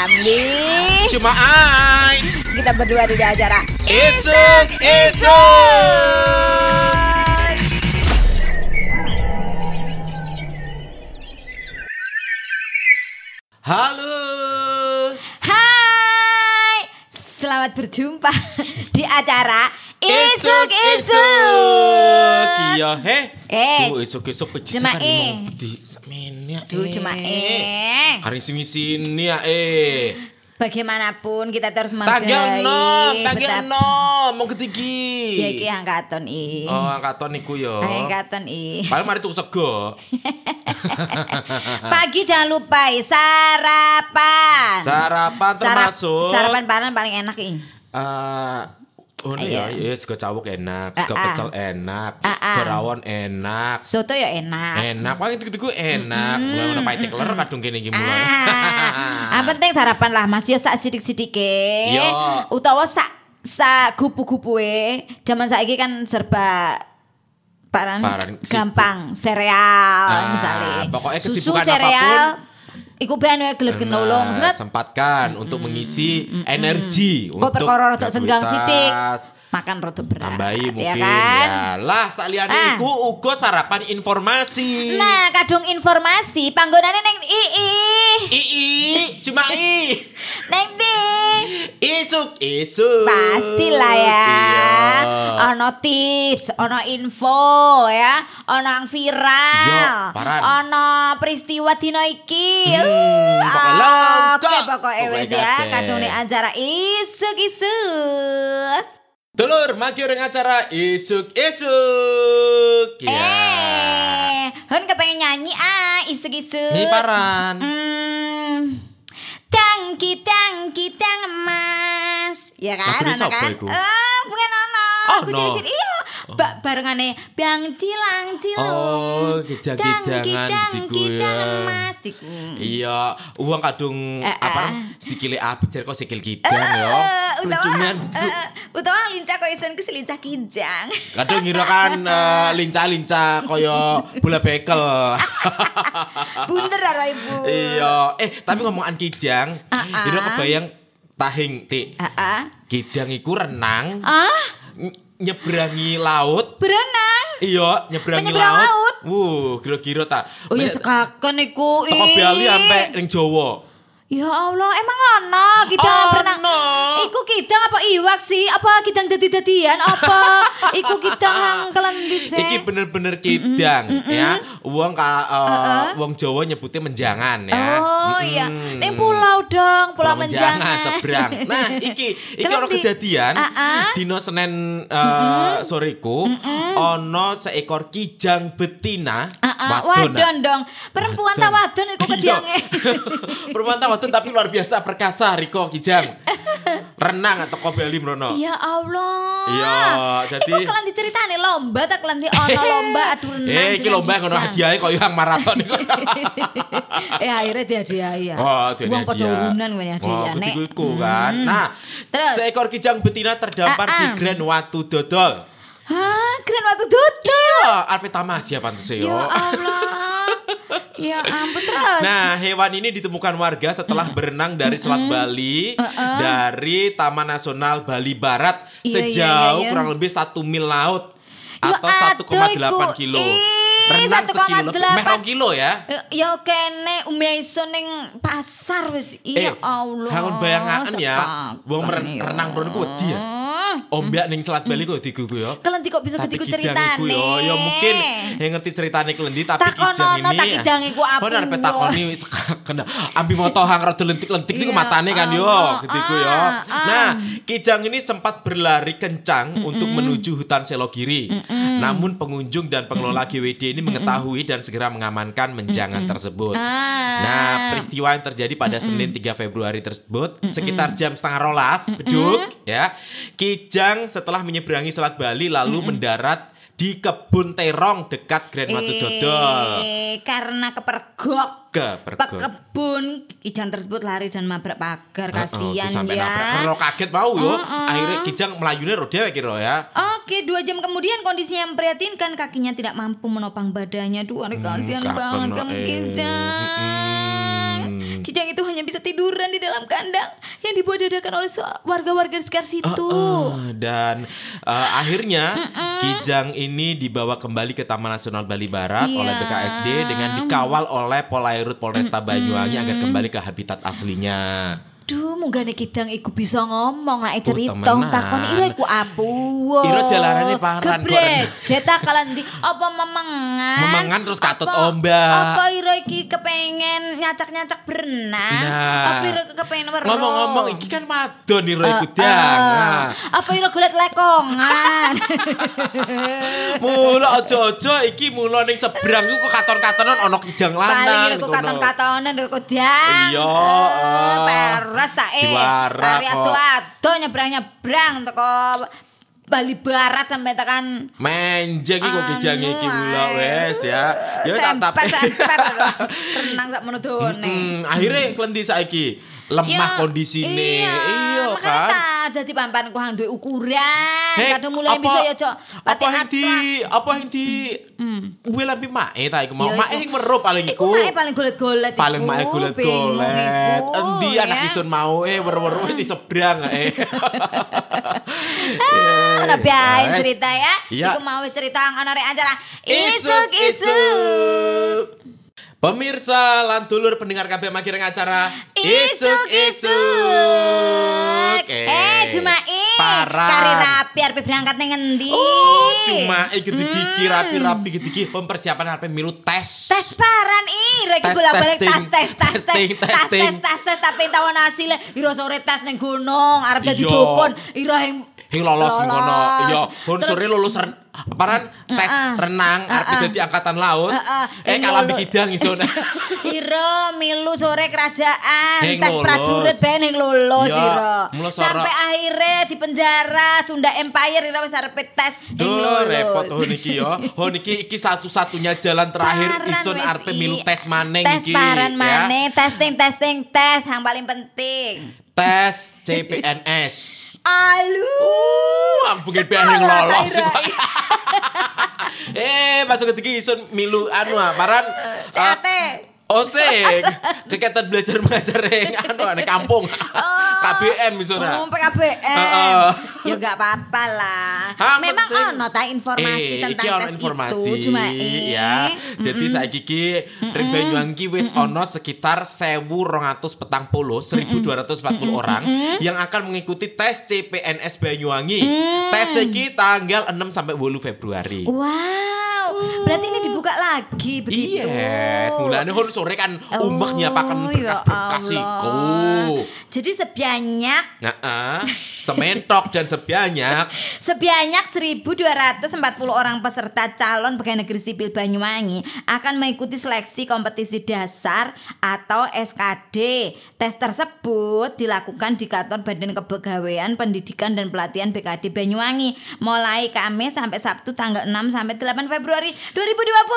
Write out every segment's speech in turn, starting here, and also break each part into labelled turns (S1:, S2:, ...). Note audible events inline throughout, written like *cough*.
S1: Ramli.
S2: Cuma ai.
S1: Kita berdua di acara
S2: Isuk isuk. Halo.
S1: Hai. Selamat berjumpa di acara Isuk
S2: Isuk
S1: Isuk.
S2: Iya, he.
S1: Eh,
S2: Tuh isuk isuk peci
S1: cuma
S2: kan
S1: eh.
S2: semene ya.
S1: Duh, cuma eh.
S2: Kari sini sini ya eh.
S1: Bagaimanapun kita terus menghargai
S2: Tanggal nom, tanggal
S1: betapa-
S2: nom, mau ketigi.
S1: Ya iki angkatan i.
S2: Oh, angkatan iku yo.
S1: Angkatan i.
S2: Paling mari tuku sego. *laughs*
S1: Pagi jangan lupa i, sarapan.
S2: Sarapan
S1: Sarap-
S2: termasuk
S1: Sarapan panan paling enak i.
S2: Eh, Oh
S1: Iya.
S2: iya, iya, sego cawuk enak, sego
S1: Ah, ah.
S2: pecel enak,
S1: Ah, ah.
S2: sego rawon enak,
S1: Soto ya enak.
S2: enak, paling itu enak. Mulai ono pahit keler kadung kene iki mulai.
S1: Ah, penting sarapan lah Mas yo sak sidik-sidik
S2: Yo.
S1: Utawa sak sak gupu-gupuke. Zaman saiki kan serba paran,
S2: Paran
S1: gampang sereal
S2: Ah,
S1: misalnya.
S2: pokoknya
S1: Susu sereal. Iku ben wae
S2: Nah,
S1: nolong.
S2: Sempatkan untuk mengisi energi
S1: Kok perkara rada senggang sidik. Makan rada berat.
S2: Tambahi
S1: ya
S2: mungkin
S1: kan?
S2: ya. Lah saliyane
S1: Ah.
S2: iku uga sarapan informasi.
S1: Nah, kadung informasi panggonane neng ii.
S2: Ii, cuma i. *laughs*
S1: Neng di.
S2: Isuk, isuk.
S1: Pastilah ya.
S2: Iya.
S1: Ono tips, ono info ya, ono yang viral.
S2: Yo, paran.
S1: Ono peristiwa dino iki.
S2: Hmm,
S1: Uh. Oke, pokoknya wis ya, kadung acara isuk-isuk.
S2: Dulur, maki orang acara isuk isuk. Ya.
S1: Eh, Hun kepengen nyanyi ah, isuk-isuk.
S2: Ini paran.
S1: Hmm. Tangki tangki tang emas. Ya kan, ono
S2: sapa
S1: kan? Eh, bukan ono.
S2: Oh,
S1: Aku
S2: no.
S1: iya. Ba barengane Bang Cilang Cilung.
S2: Oh, gejang-gejangan
S1: Tangki
S2: diku ya.
S1: emas diku.
S2: Iya, uang kadung
S1: Eh,
S2: apa
S1: eh.
S2: sikile apa jar kok sikil kidang ya. Lucunan. *laughs*
S1: eh, eh, utawa lincah kok isen ku lincah kijang. *laughs*
S2: Kadung ngira kan lincah-lincah kaya bola bekel. *laughs*
S1: Bunder ora Ibu.
S2: iya, eh tapi ngomongan kijang,
S1: Ah, ah.
S2: kira kebayang tahing ti.
S1: Ah, ah.
S2: Kidang iku renang
S1: Ah,
S2: ny- nyebrangi laut.
S1: berenang.
S2: Iya, nyebrangi laut.
S1: laut?
S2: Wuh, kira-kira tak.
S1: Oh ya
S2: Banyak-
S1: sekaken iku.
S2: Toko. Bali sampai ning Jawa.
S1: Ya Allah, emang ono kita
S2: Ono.
S1: berenang. Iku kidang apa iwak sih? Apa kidang dadi-dadian? Apa *laughs* iku kidang hangkelan dhisik?
S2: Iki bener-bener kidang ya. Wong ka eh, wong Jawa nyebutnya menjangan ya.
S1: Oh
S2: Mm-mm.
S1: iya, ning pulau dong, pulau, menjangan.
S2: seberang. Nah, iki iki ono
S1: di-
S2: kejadian
S1: Ah, ah.
S2: dino Senin eh, soreku ono seekor kijang betina
S1: Ah, ah,
S2: wadon.
S1: wadon dong. Perempuan ta wadon iku *laughs*
S2: Iya.
S1: kediange. *laughs*
S2: Perempuan ta wadon tapi luar biasa perkasa Riko kijang. *laughs* Renang atau Bali mrono.
S1: Ya Allah.
S2: Iya, jadi-
S1: Iku kalian diceritani lomba tak kalian di ono *laughs* lomba adu renang.
S2: Eh, iki lomba ngono hadiahe koyo yang maraton *laughs* iku.
S1: eh akhirnya dia dia ya.
S2: Oh,
S1: Wong
S2: dia.
S1: padha urunan ngene
S2: Oh,
S1: hadiah. Nek.
S2: iku kan. Nah,
S1: Terus?
S2: seekor kijang betina terdampar
S1: Ah,
S2: di
S1: ah.
S2: Grand Watu Dodol.
S1: Hah, keren waktu dodol.
S2: Oh, Alpe Tamasya pantes
S1: Ya. Allah. Ya ampun terus.
S2: Nah, hewan ini ditemukan warga setelah berenang dari Selat Bali dari Taman Nasional Bali Barat
S1: Iya, iya,
S2: sejauh
S1: iya,
S2: kurang lebih satu mil laut
S1: Ya
S2: atau
S1: aduh,
S2: 1,8
S1: iku.
S2: kilo.
S1: Ih,
S2: Renang
S1: 1,8.
S2: sekilo, meh rong kilo ya.
S1: Ya- Ya kene umya iso ning pasar wis. Ya Allah.
S2: Hangun Eh, bayangan ya. Wong meren-
S1: ya.
S2: renang mrono ku wedi ya. Ombak ning Selat Bali kok digugu ya.
S1: Kelenti kok bisa ketiku ceritane.
S2: iku yo, ya mungkin yang ngerti ceritane kelendi tapi kijang ini.
S1: tak kidang iku apa?
S2: Bener pe takoni wis *laughs* kena ambi moto hang rada lentik-lentik niku
S1: Iya,
S2: matane kan yo,
S1: ah,
S2: gitu iku yo.
S1: ah.
S2: Nah, kijang ini sempat berlari kencang untuk menuju hutan Selogiri. Namun pengunjung dan pengelola GWD ini mengetahui dan segera mengamankan menjangan tersebut.
S1: Ah.
S2: Nah, peristiwa yang terjadi pada Senin 3 Februari tersebut sekitar jam setengah rolas beduk ya. Kijang setelah menyeberangi Selat Bali lalu mendarat di kebun terong dekat Grand Watu Dodol.
S1: Eh, karena kepergok
S2: Ke
S1: kebun kijang tersebut lari dan mabrak pagar kasihan
S2: sampai
S1: ya.
S2: nabrak. Karena kaget mau yo.
S1: Heeh.
S2: Akhirnya kijang ro dhewe kira ya.
S1: Oke, dua jam kemudian kondisinya memprihatinkan kakinya tidak mampu menopang badannya. Duh, aduh, kasihan
S2: Hmm,
S1: banget kamu
S2: eh.
S1: kijang. Kijang itu hanya bisa tidur ketiduran di dalam kandang yang dibuat dadakan oleh warga-warga di sekitar situ.
S2: Ah, dan eh, akhirnya Kijang ini dibawa kembali ke Taman Nasional Bali Barat
S1: Iya.
S2: oleh BKSD dengan dikawal oleh Polairut Polresta Banyuwangi agar kembali ke habitat aslinya.
S1: Duh, munggane kidang iku bisa ngomong nek cerita takon ira iku apuh.
S2: Ira jalanane paran kok.
S1: Gebrejet takalan ndi apa memengan?
S2: Memengan terus katut
S1: Apa-
S2: ombak.
S1: Apa ira iki kepengen nyacak-nyacak berenang?
S2: Nah.
S1: Apa ira kepengen weruh?
S2: Ngomong-ngomong iki kan madon nih Roy
S1: Eh,
S2: Kudang.
S1: eh.
S2: Nah,
S1: Apa ira golek lekongan? *laughs*
S2: mula aja-aja iki mula ning seberang iku katon-katonan ana kijang
S1: Paling
S2: lanang.
S1: ira ku
S2: ngono.
S1: katon-katonan ira kudang.
S2: Iya,
S1: Eh, Peres ta eh.
S2: Diwarak
S1: Tari
S2: kok.
S1: ado-ado nyebrang-nyebrang teko Bali Barat sampai tekan
S2: Menjeng iki kok kijang iki mula
S1: Anu,
S2: wes ya. Ya wis
S1: semper. *laughs* Renang sak menudone.
S2: Akhirnya klendi saiki lemah kondisine.
S1: Iya,
S2: Iya
S1: makanya
S2: kan.
S1: dadi pampan ku hang duwe ukuran.
S2: Hei,
S1: Kadang mulai
S2: apa-
S1: bisa ya, Cok.
S2: Apa yang di apa yang di gue lampi mae ta iku mau
S1: Iya,
S2: mae yang merup paling
S1: Iku mae paling golet-golet
S2: paling mae golet-golet. Endi
S1: ya.
S2: anak isun mau eh weru-weru di seberang eh.
S1: Ana biain
S2: Wes.
S1: cerita ya.
S2: Iya.
S1: Iku mau cerita ana rek acara
S2: Isuk
S1: isuk-isuk.
S2: Pemirsa lan dulur pendengar kabeh makireng acara Isuk isuk.
S1: Eh, Jumai.
S2: Parah.
S1: Kari rapi arep berangkat ning endi?
S2: Oh, cuma iki gigi
S1: Hmm.
S2: rapi-rapi gigi persiapan arep milu tes.
S1: tes paran iki
S2: Tes,
S1: bolak-balik tas
S2: testing,
S1: tes tes tas tes
S2: testing.
S1: tas tes tapi tawon hasilnya ira sore tes ning gunung arep dadi
S2: Iya.
S1: dukun ira
S2: Hing lolos ngono. Iya,
S1: Terus-
S2: sore lulus ren paran tes renang arep
S1: Heeh.
S2: dadi angkatan laut. Eh kalah bikidang isun. *laughs*
S1: Ira milu sore kerajaan tes prajurit ben ing lulus
S2: Iya,
S1: ira. Sampai akhirnya di penjara Sunda Empire ira wis arep tes ing
S2: Duh,
S1: lulus.
S2: repot ho niki yo. Ho niki iki satu-satunya jalan terakhir
S1: Paran
S2: isun arep milu tes maneng
S1: Tes
S2: iki.
S1: paran
S2: ya.
S1: maneh, testing testing tes yang paling penting.
S2: Tes CPNS.
S1: Alu.
S2: Uh,
S1: Sekolah
S2: yang lolos. *laughs* eh, masuk ke isun milu anu paran
S1: CAT.
S2: Oseng, kegiatan belajar mengajar yang anu ane kampung. KBM misalnya.
S1: Oh, PKBM.
S2: Heeh.
S1: ya enggak apa-apa lah.
S2: Ha,
S1: Memang
S2: penting.
S1: ono ta informasi
S2: Eh,
S1: tentang tes
S2: informasi
S1: itu cuma eh.
S2: ya. Jadi saiki ki ring Banyuwangi ki wis ono sekitar 1240 1240 orang yang akan mengikuti tes CPNS Banyuwangi.
S1: Mm.
S2: Tes iki tanggal 6 sampai 8 Februari.
S1: Wow. Berarti ini dibuka lagi begitu.
S2: Yes, mulane hon sore kan
S1: Oh, ya
S2: berkas-berkas
S1: Allah.
S2: iku.
S1: Jadi sebanyak
S2: Nah, sementok dan sebanyak *laughs*
S1: Sebanyak 1.240 orang peserta calon pegawai negeri sipil Banyuwangi akan mengikuti seleksi kompetisi dasar atau SKD. Tes tersebut dilakukan di kantor Badan Kepegawaian Pendidikan dan Pelatihan BKD Banyuwangi mulai Kamis sampai Sabtu tanggal 6 sampai 8 Februari 2020.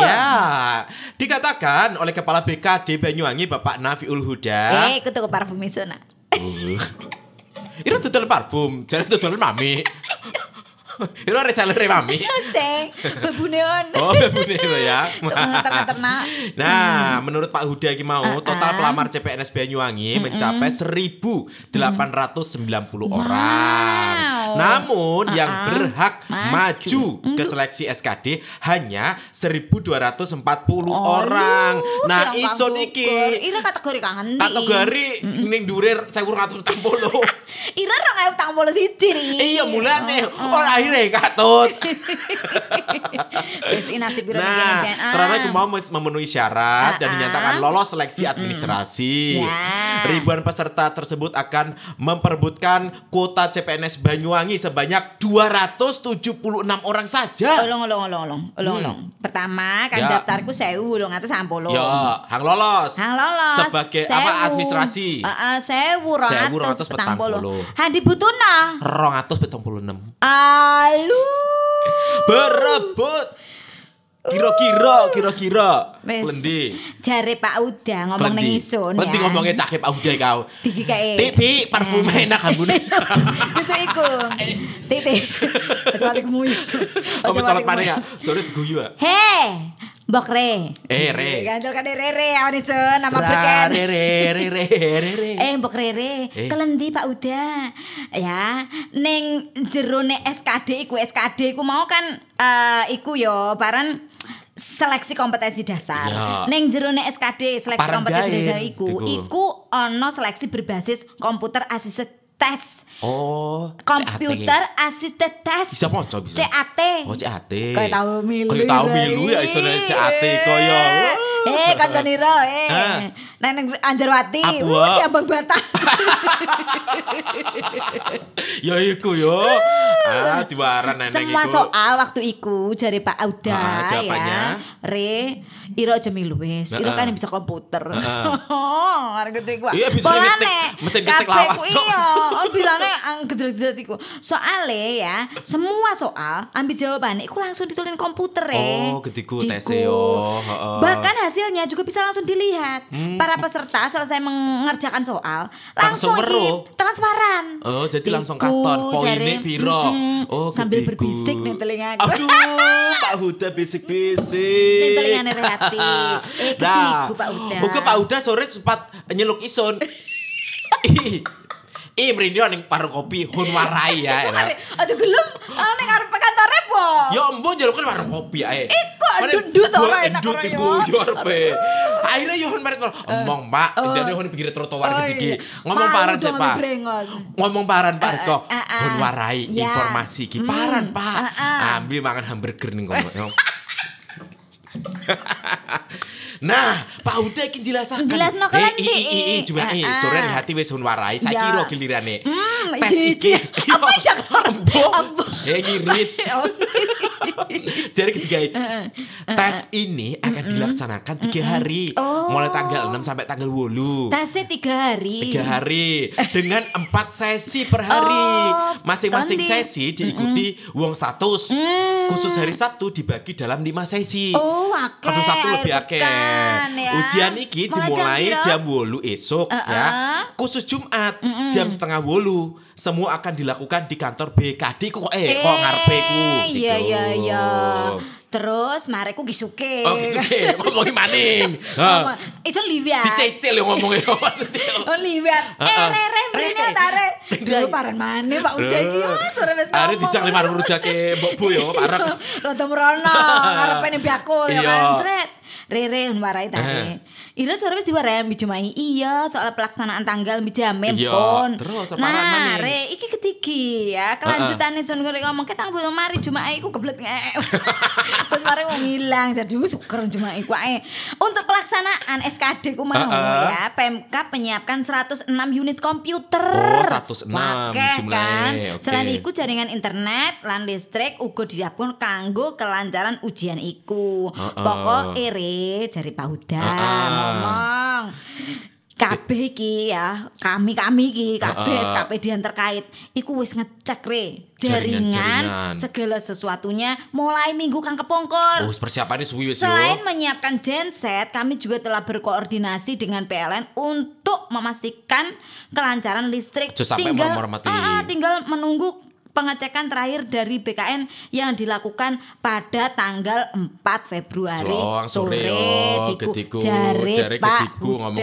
S2: Iya, dikatakan oleh Kepala BKD Banyuwangi Bapak Nafiul Huda.
S1: Eh, aku tuku parfum iso nak.
S2: Itu tutul parfum, jadi tutul mami. *laughs* Itu reseller mami. *laughs*
S1: Sing bebune ono. *laughs*
S2: Oh, bebune itu ya.
S1: Ternak-ternak.
S2: Nah, menurut Pak Huda iki mau total pelamar CPNS Banyuwangi mencapai 1890 orang. Namun yang berhak maju ke seleksi SKD hanya 1240 orang. Nah,
S1: pirang
S2: ison
S1: kang
S2: iki
S1: ukur. Ira kategori kang endi?
S2: kategori ning dhuwur 1440. *laughs*
S1: Ira rong ayu tang polo siji ri.
S2: Iya mulane oh akhirnya katut. *laughs*
S1: Wis ini nasib piro
S2: Nah,
S1: iki Ah.
S2: karena aku mau memenuhi syarat dan
S1: Ah, ah.
S2: dinyatakan lolos seleksi administrasi.
S1: Ya.
S2: Ribuan peserta tersebut akan memperebutkan kuota CPNS Banyuwangi sebanyak 276 orang saja.
S1: Olong olong olong olong olong olong. Pertama kan
S2: Ya.
S1: daftarku 1000
S2: Ya, hang lolos.
S1: Hang lolos.
S2: Sebagai apa administrasi?
S1: Heeh, 1000
S2: 1240.
S1: Han dibutuhna.
S2: 276.
S1: Alu.
S2: Berebut. Kira-kira, kira-kira.
S1: Wis.
S2: Lendi.
S1: Jare Pak Uda ngomong ning isun ya.
S2: Lendi ngomongnya cakep Pak Uday kau.
S1: Diki kae.
S2: Titi, parfum enak ambune. *laughs*
S1: Itu iku. Titi. Kecuali kemuyu.
S2: Oh, mencolot mana ya? Sorry diguyu ya.
S1: Hei, Mbok Re.
S2: Eh, Re.
S1: Ganjel kan Rere awan iso nama
S2: Ra,
S1: beken.
S2: re, re, re, re, re, re.
S1: Eh Mbok Rere,
S2: Eh.
S1: kelendi Pak Uda. Ya, ning jerone SKD iku SKD iku mau kan eh iku yo barang seleksi kompetensi dasar.
S2: Ya.
S1: Ning jerone SKD seleksi
S2: Parang
S1: kompetensi
S2: gain,
S1: dasar iku,
S2: iku.
S1: iku ono seleksi berbasis komputer assisted test.
S2: Oh,
S1: Komputer assisted test.
S2: Bisa maca, bisa.
S1: CAT.
S2: Oh, CAT.
S1: Kayak tahu milu.
S2: Kayak tahu milu ya iso nek CAT kaya.
S1: Eh, kancane ro, eh. Neng neng Anjarwati. Uh, si Abang Batas. *laughs*
S2: Ya iku yo. *laughs* Ah, diwaran neneng
S1: Semua
S2: iku.
S1: soal waktu iku jari Pak Auda
S2: Ah, jawabannya?
S1: ya. Re, Iro aja milu wis. Iro kan bisa komputer. Oh, *laughs* arek gede gua.
S2: Iya, bisa ngetik, mesin
S1: kabeh
S2: lawas,
S1: ku. Iya, oh, bisane ang gejret-gejret iku. Soale ya, semua soal ambil jawabannya iku langsung ditulin komputer ya.
S2: Oh, gediku tese yo. Heeh.
S1: Bahkan hasilnya juga bisa langsung dilihat. Para peserta selesai mengerjakan soal, langsung,
S2: Langsung
S1: transparan.
S2: Oh, jadi langsung
S1: Iku,
S2: katon poinnya piro.
S1: mm-mm,
S2: Oh,
S1: sambil
S2: gediku.
S1: berbisik nih telingaku.
S2: Aduh, *laughs* Pak Huda bisik-bisik.
S1: Ning telingane Rehati. *laughs* Eh, gediku, Pak Huda.
S2: Oke, Pak Huda sore sempat nyeluk Ison. *laughs* Ih, merindio ning paru kopi hun warai ya.
S1: Aja gelem. Ah ning arep kantore po.
S2: Ya embo njaluk kan warung kopi ae.
S1: Iku,
S2: Mane
S1: ndut
S2: gua
S1: ora enak ora
S2: iku
S1: ya.
S2: yo arepe. Akhirnya yo hun marit omong, Pak, ndane hun pinggir trotoar
S1: Oh,
S2: iki.
S1: iya.
S2: Ngomong paran sih, Pak. Ngomong paran Pak
S1: Eh,
S2: Riko.
S1: eh, eh, eh.
S2: Hun warai
S1: Ya.
S2: informasi iki
S1: Hmm,
S2: paran, Pak.
S1: eh, eh.
S2: Ambil mangan hamburger ning kono. *laughs* *laughs* Nah, Pak Huda iki jelasaken.
S1: Jelasno
S2: Eh,
S1: kelendi.
S2: i- i- i- coba
S1: Eh,
S2: eh
S1: eh.
S2: sore hati wis hun warai. Saiki
S1: Ya.
S2: ro gilirane.
S1: Hmm,
S2: Tes iki.
S1: Apa jak
S2: Ambo.
S1: Ambo.
S2: Eh ngirit. *laughs*
S1: Oh. *laughs*
S2: Jadi ketiga tes ini akan dilaksanakan tiga hari,
S1: Oh.
S2: mulai tanggal 6 sampai tanggal 8
S1: Tasnya tiga hari.
S2: Tiga hari *laughs* dengan empat sesi per hari.
S1: Oh,
S2: Masing-masing
S1: Tondi.
S2: sesi diikuti wong status. Khusus hari Sabtu dibagi dalam lima sesi.
S1: Oh, akeh.
S2: Kalau Sabtu lebih akeh.
S1: ya.
S2: Ujian iki
S1: Mulai
S2: dimulai
S1: piro?
S2: jam 8 esok ya.
S1: Uh-uh.
S2: Khusus Jumat jam setengah 8. Semua akan dilakukan di kantor BKD kok eh, kok ngarepe ku.
S1: Iya
S2: gitu.
S1: iya iya. Terus mareku gisuke.
S2: Oh, suke *laughs* ngomongin maning.
S1: Ngomong,
S2: Ha.
S1: Itu Livia.
S2: Dicecil yang ngomongnya. *laughs*
S1: Oh Livia. Eh
S2: Heeh.
S1: re re mrene
S2: Re.
S1: tare.
S2: Re. *laughs*
S1: Dulu paran maneh Pak udah iki
S2: Eh.
S1: oh, sore wis
S2: Are
S1: ngomong.
S2: dijak lima rujake Mbok Bu yo, parek.
S1: Rada merono ngarepe ning biakul ya
S2: Iya.
S1: kan. Rere warai tare. Ira sore wis diwarai mbi Jumai. Iya, soal pelaksanaan tanggal mbi jamin
S2: Iya,
S1: pun.
S2: terus apa
S1: Nah, re iki ketiki ya. Kelanjutane sun gue ngomong ketang belum mari Jumai iku keblet nge. *laughs* Terus mari wong ilang jadi suker Jumai ku ae. Untuk pelaksanaan SKD ku mau
S2: Heeh.
S1: ya, Pemkap menyiapkan 106 unit komputer.
S2: Oh, 106
S1: Wakeh,
S2: jumlahe,
S1: kan. Selain iku jaringan internet lan listrik uga disiapkan kanggo kelancaran ujian iku. Pokok ere jari Pak Huda
S2: Heeh.
S1: ngomong. Kabeh iki ya, kami-kami iki kabeh
S2: Heeh.
S1: SKPD yang terkait iku wis ngecek re jaringan segala sesuatunya mulai minggu kang kepongkor.
S2: Oh, persiapannya suwi wis yo.
S1: Selain menyiapkan genset, kami juga telah berkoordinasi dengan PLN untuk memastikan kelancaran listrik.
S2: Sampai
S1: tinggal. Ah, ah, tinggal menunggu pengecekan terakhir dari BKN yang dilakukan pada tanggal 4 Februari
S2: sore yo,
S1: Tiku.
S2: getiku,
S1: jare,
S2: jare
S1: Pak
S2: getiku ngomong.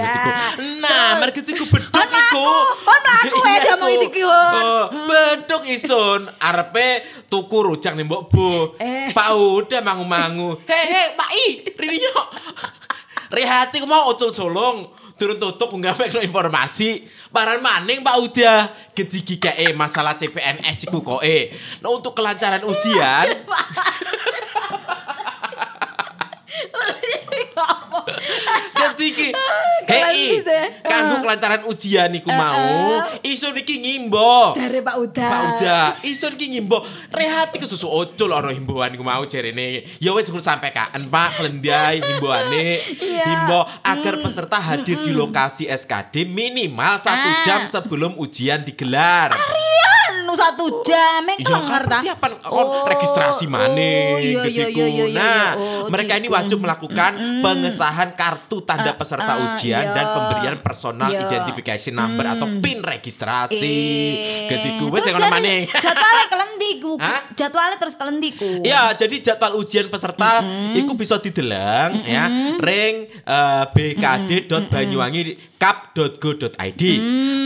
S2: Nah, mari getiku beduk iku.
S1: hon mlaku ya dia mau
S2: iku.
S1: iki.
S2: Oh, beduk ison arepe tuku rujak nih Mbok Bu.
S1: Eh.
S2: Pak Uda mangu-mangu. Hei, Pak I, Rini yo. Rehati ku mau ocul solong. Turun tutuk nggak pengen informasi. Paran maning Pak Uda. Gedigi kae masalah CPNS iku eh. Nah untuk kelancaran ujian, *laughs* Ketiki.
S1: Keren
S2: Hei, kanggo kelancaran ujian iku mau, iso niki ngimbo.
S1: Jare Pak Uda.
S2: Pak Uda, iso niki ngimbo. Rehati kesusu ocul ana himbauan iku mau jarene. Ya wis ngono sampekan Pak Klendai himbauane.
S1: Iya.
S2: Himbau agar peserta hadir di lokasi SKD minimal satu
S1: Ah.
S2: jam sebelum ujian digelar.
S1: Anu satu jam, eh
S2: Iya kan persiapan kon registrasi maneh
S1: iya, iya,
S2: gitu.
S1: iya, iya, iya,
S2: Nah,
S1: oh,
S2: mereka ini
S1: gitu.
S2: wajib melakukan pengesahan kartu tanda peserta
S1: ah,
S2: ujian
S1: iya.
S2: dan pemberian personal
S1: Iya.
S2: identification number atau PIN registrasi.
S1: Eh,
S2: Gitu wis
S1: terus
S2: yang
S1: jadi
S2: maneh.
S1: Jadwalnya kelendi ku.
S2: Hah?
S1: Jadwalnya terus kelendi ku.
S2: Ya, jadi jadwal ujian peserta itu bisa dideleng ya ring eh, bkd.banyuwangi.kap.go.id.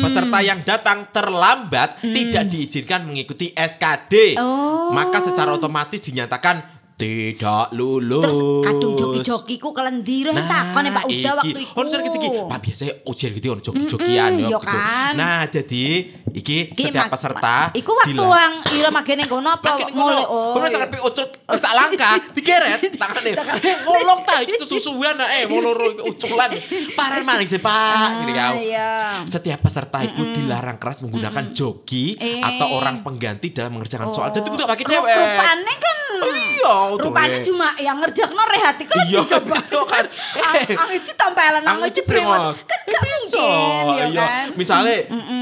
S2: Peserta yang datang terlambat tidak diizinkan mengikuti SKD.
S1: Oh.
S2: Maka secara otomatis dinyatakan tidak lulus.
S1: Terus kadung joki-jokiku kelendi reh takon Pak Uda waktu iku.
S2: Ono sering iki. Pak biasa ujian gitu ono joki-jokian
S1: Mm-mm,
S2: ya
S1: iya
S2: gitu.
S1: kan.
S2: Nah, jadi iki
S1: Iki
S2: setiap peserta
S1: Iku waktu yang ira magene kono apa
S2: Makin
S1: mulai
S2: ngono.
S1: oh.
S2: Ngono sampe ucul sak langkah digeret tangane. *laughs* Eh ngolong ta iki kesusuan eh mau loro uculan. Parah maning sih Pak.
S1: Ah, iya.
S2: Setiap peserta itu dilarang keras menggunakan joki
S1: Eh.
S2: atau orang pengganti dalam mengerjakan soal.
S1: Oh.
S2: Jadi kudu pakai dewek.
S1: Rupane kan
S2: Iya, tuh,
S1: Rupane
S2: eh.
S1: cuma yang ngerjakno rehati kan
S2: Iya,
S1: coba
S2: itu kan. Eh.
S1: Ang iki tampelan ang iki brengos. Kan gak
S2: Bisa,
S1: mungkin ya
S2: iya.
S1: kan.
S2: Misalnya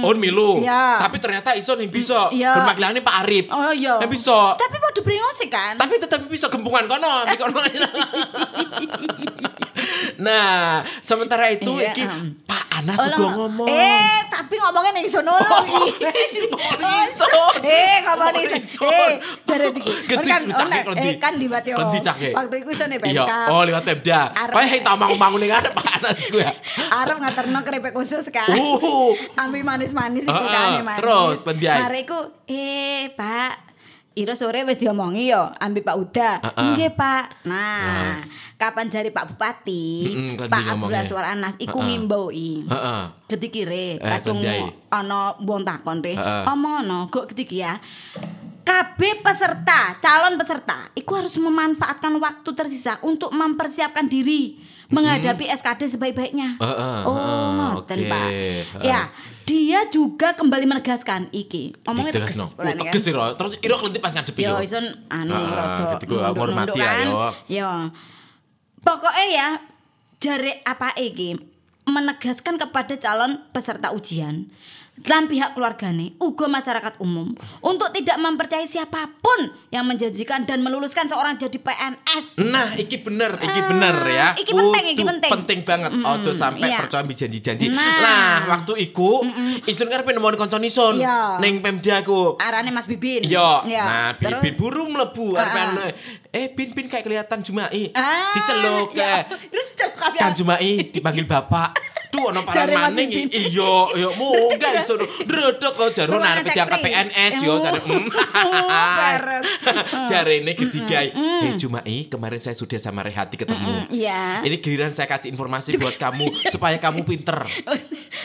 S2: on milu,
S1: Iya.
S2: tapi ternyata iso ning bisa.
S1: Iya.
S2: Bermaklane Pak Arif.
S1: Oh iya.
S2: Yang bisa.
S1: Tapi mau dibrengos kan.
S2: tapi tetap bisa gempungan kono kono. *laughs* nah sementara itu
S1: Iya,
S2: iki
S1: em.
S2: Pak Anas
S1: Oh,
S2: juga
S1: lah.
S2: ngomong
S1: Eh, tapi ngomongnya ning sono lho. *laughs*
S2: ngomong iso.
S1: Eh, ngomong ning. Eh, jare iki. *laughs* Kan
S2: lu cake
S1: oleh-
S2: klendi.
S1: Eh, kan di Batio.
S2: Klendi cake.
S1: Waktu iku iso nih
S2: iya oh lewat Pemda
S1: Arep-
S2: kayak yang tak mau ning ada Pak Anas gue
S1: Arep ngaterno keripik khusus kan.
S2: Uh.
S1: Ambil manis-manis iku kan manis.
S2: terus, pendiai.
S1: Mari iku eh Pak Ira sore wis diomongi yo ambil Pak Uda. Nggih Pak. Nah, kapan jari Pak Bupati,
S2: Mm-mm, kan
S1: Pak. Abdullah Suara Anas iku
S2: Heeh.
S1: ngimboi.
S2: Heeh.
S1: Ketikire
S2: Eh,
S1: kadung
S2: Kendai.
S1: ana wong takon re. Omono kok ketiki ya. KB peserta, calon peserta, itu harus memanfaatkan waktu tersisa untuk mempersiapkan diri menghadapi SKD sebaik-baiknya.
S2: Heeh,
S1: oh,
S2: heeh,
S1: ngoten,
S2: oke,
S1: Pak.
S2: heeh.
S1: Ya, dia juga kembali menegaskan iki.
S2: Ditegas,
S1: tegas.
S2: no. Oh,
S1: kan?
S2: tegas terus Iro kelenti pas ngadepi
S1: Yo
S2: yo
S1: ison anu
S2: Ah,
S1: rada
S2: ketika
S1: nunduk-nunduk
S2: hormati,
S1: kan.
S2: ayo.
S1: Yo. Pokoknya ya jare apa iki? Menegaskan kepada calon peserta ujian dan pihak keluargane uga masyarakat umum untuk tidak mempercayai siapa pun yang menjanjikan dan meluluskan seorang jadi PNS.
S2: Nah, iki bener, iki
S1: Ah,
S2: bener ya.
S1: iki penting, iki
S2: Kudu
S1: penting.
S2: penting banget. Ojo sampai
S1: iya.
S2: percaya janji-janji.
S1: Nah.
S2: Nah, waktu iku isun karepe nemoni kanca isun
S1: Iya.
S2: ning Pemda ku.
S1: Arane Mas Bibin.
S2: Iya.
S1: Iya.
S2: Nah,
S1: Terus-
S2: Bin burung mlebu
S1: Ah,
S2: arep
S1: ah.
S2: anu. Eh, Bin Bin kayak kelihatan Jumai.
S1: Ah,
S2: Diceluk
S1: iya.
S2: eh.
S1: Terus celuk
S2: Kan Jumai dipanggil bapak. Duh ono paran maning.
S1: Bibin.
S2: Iya, iya munggah iso. Dredeg kok jare arep diangkat. PNS yo jare.
S1: Oh. *laughs*
S2: Jare ini ketiga. Eh, Jumai, kemarin saya sudah sama Rehati ketemu.
S1: Iya.
S2: Ini giliran saya kasih informasi buat kamu *laughs* supaya kamu pinter.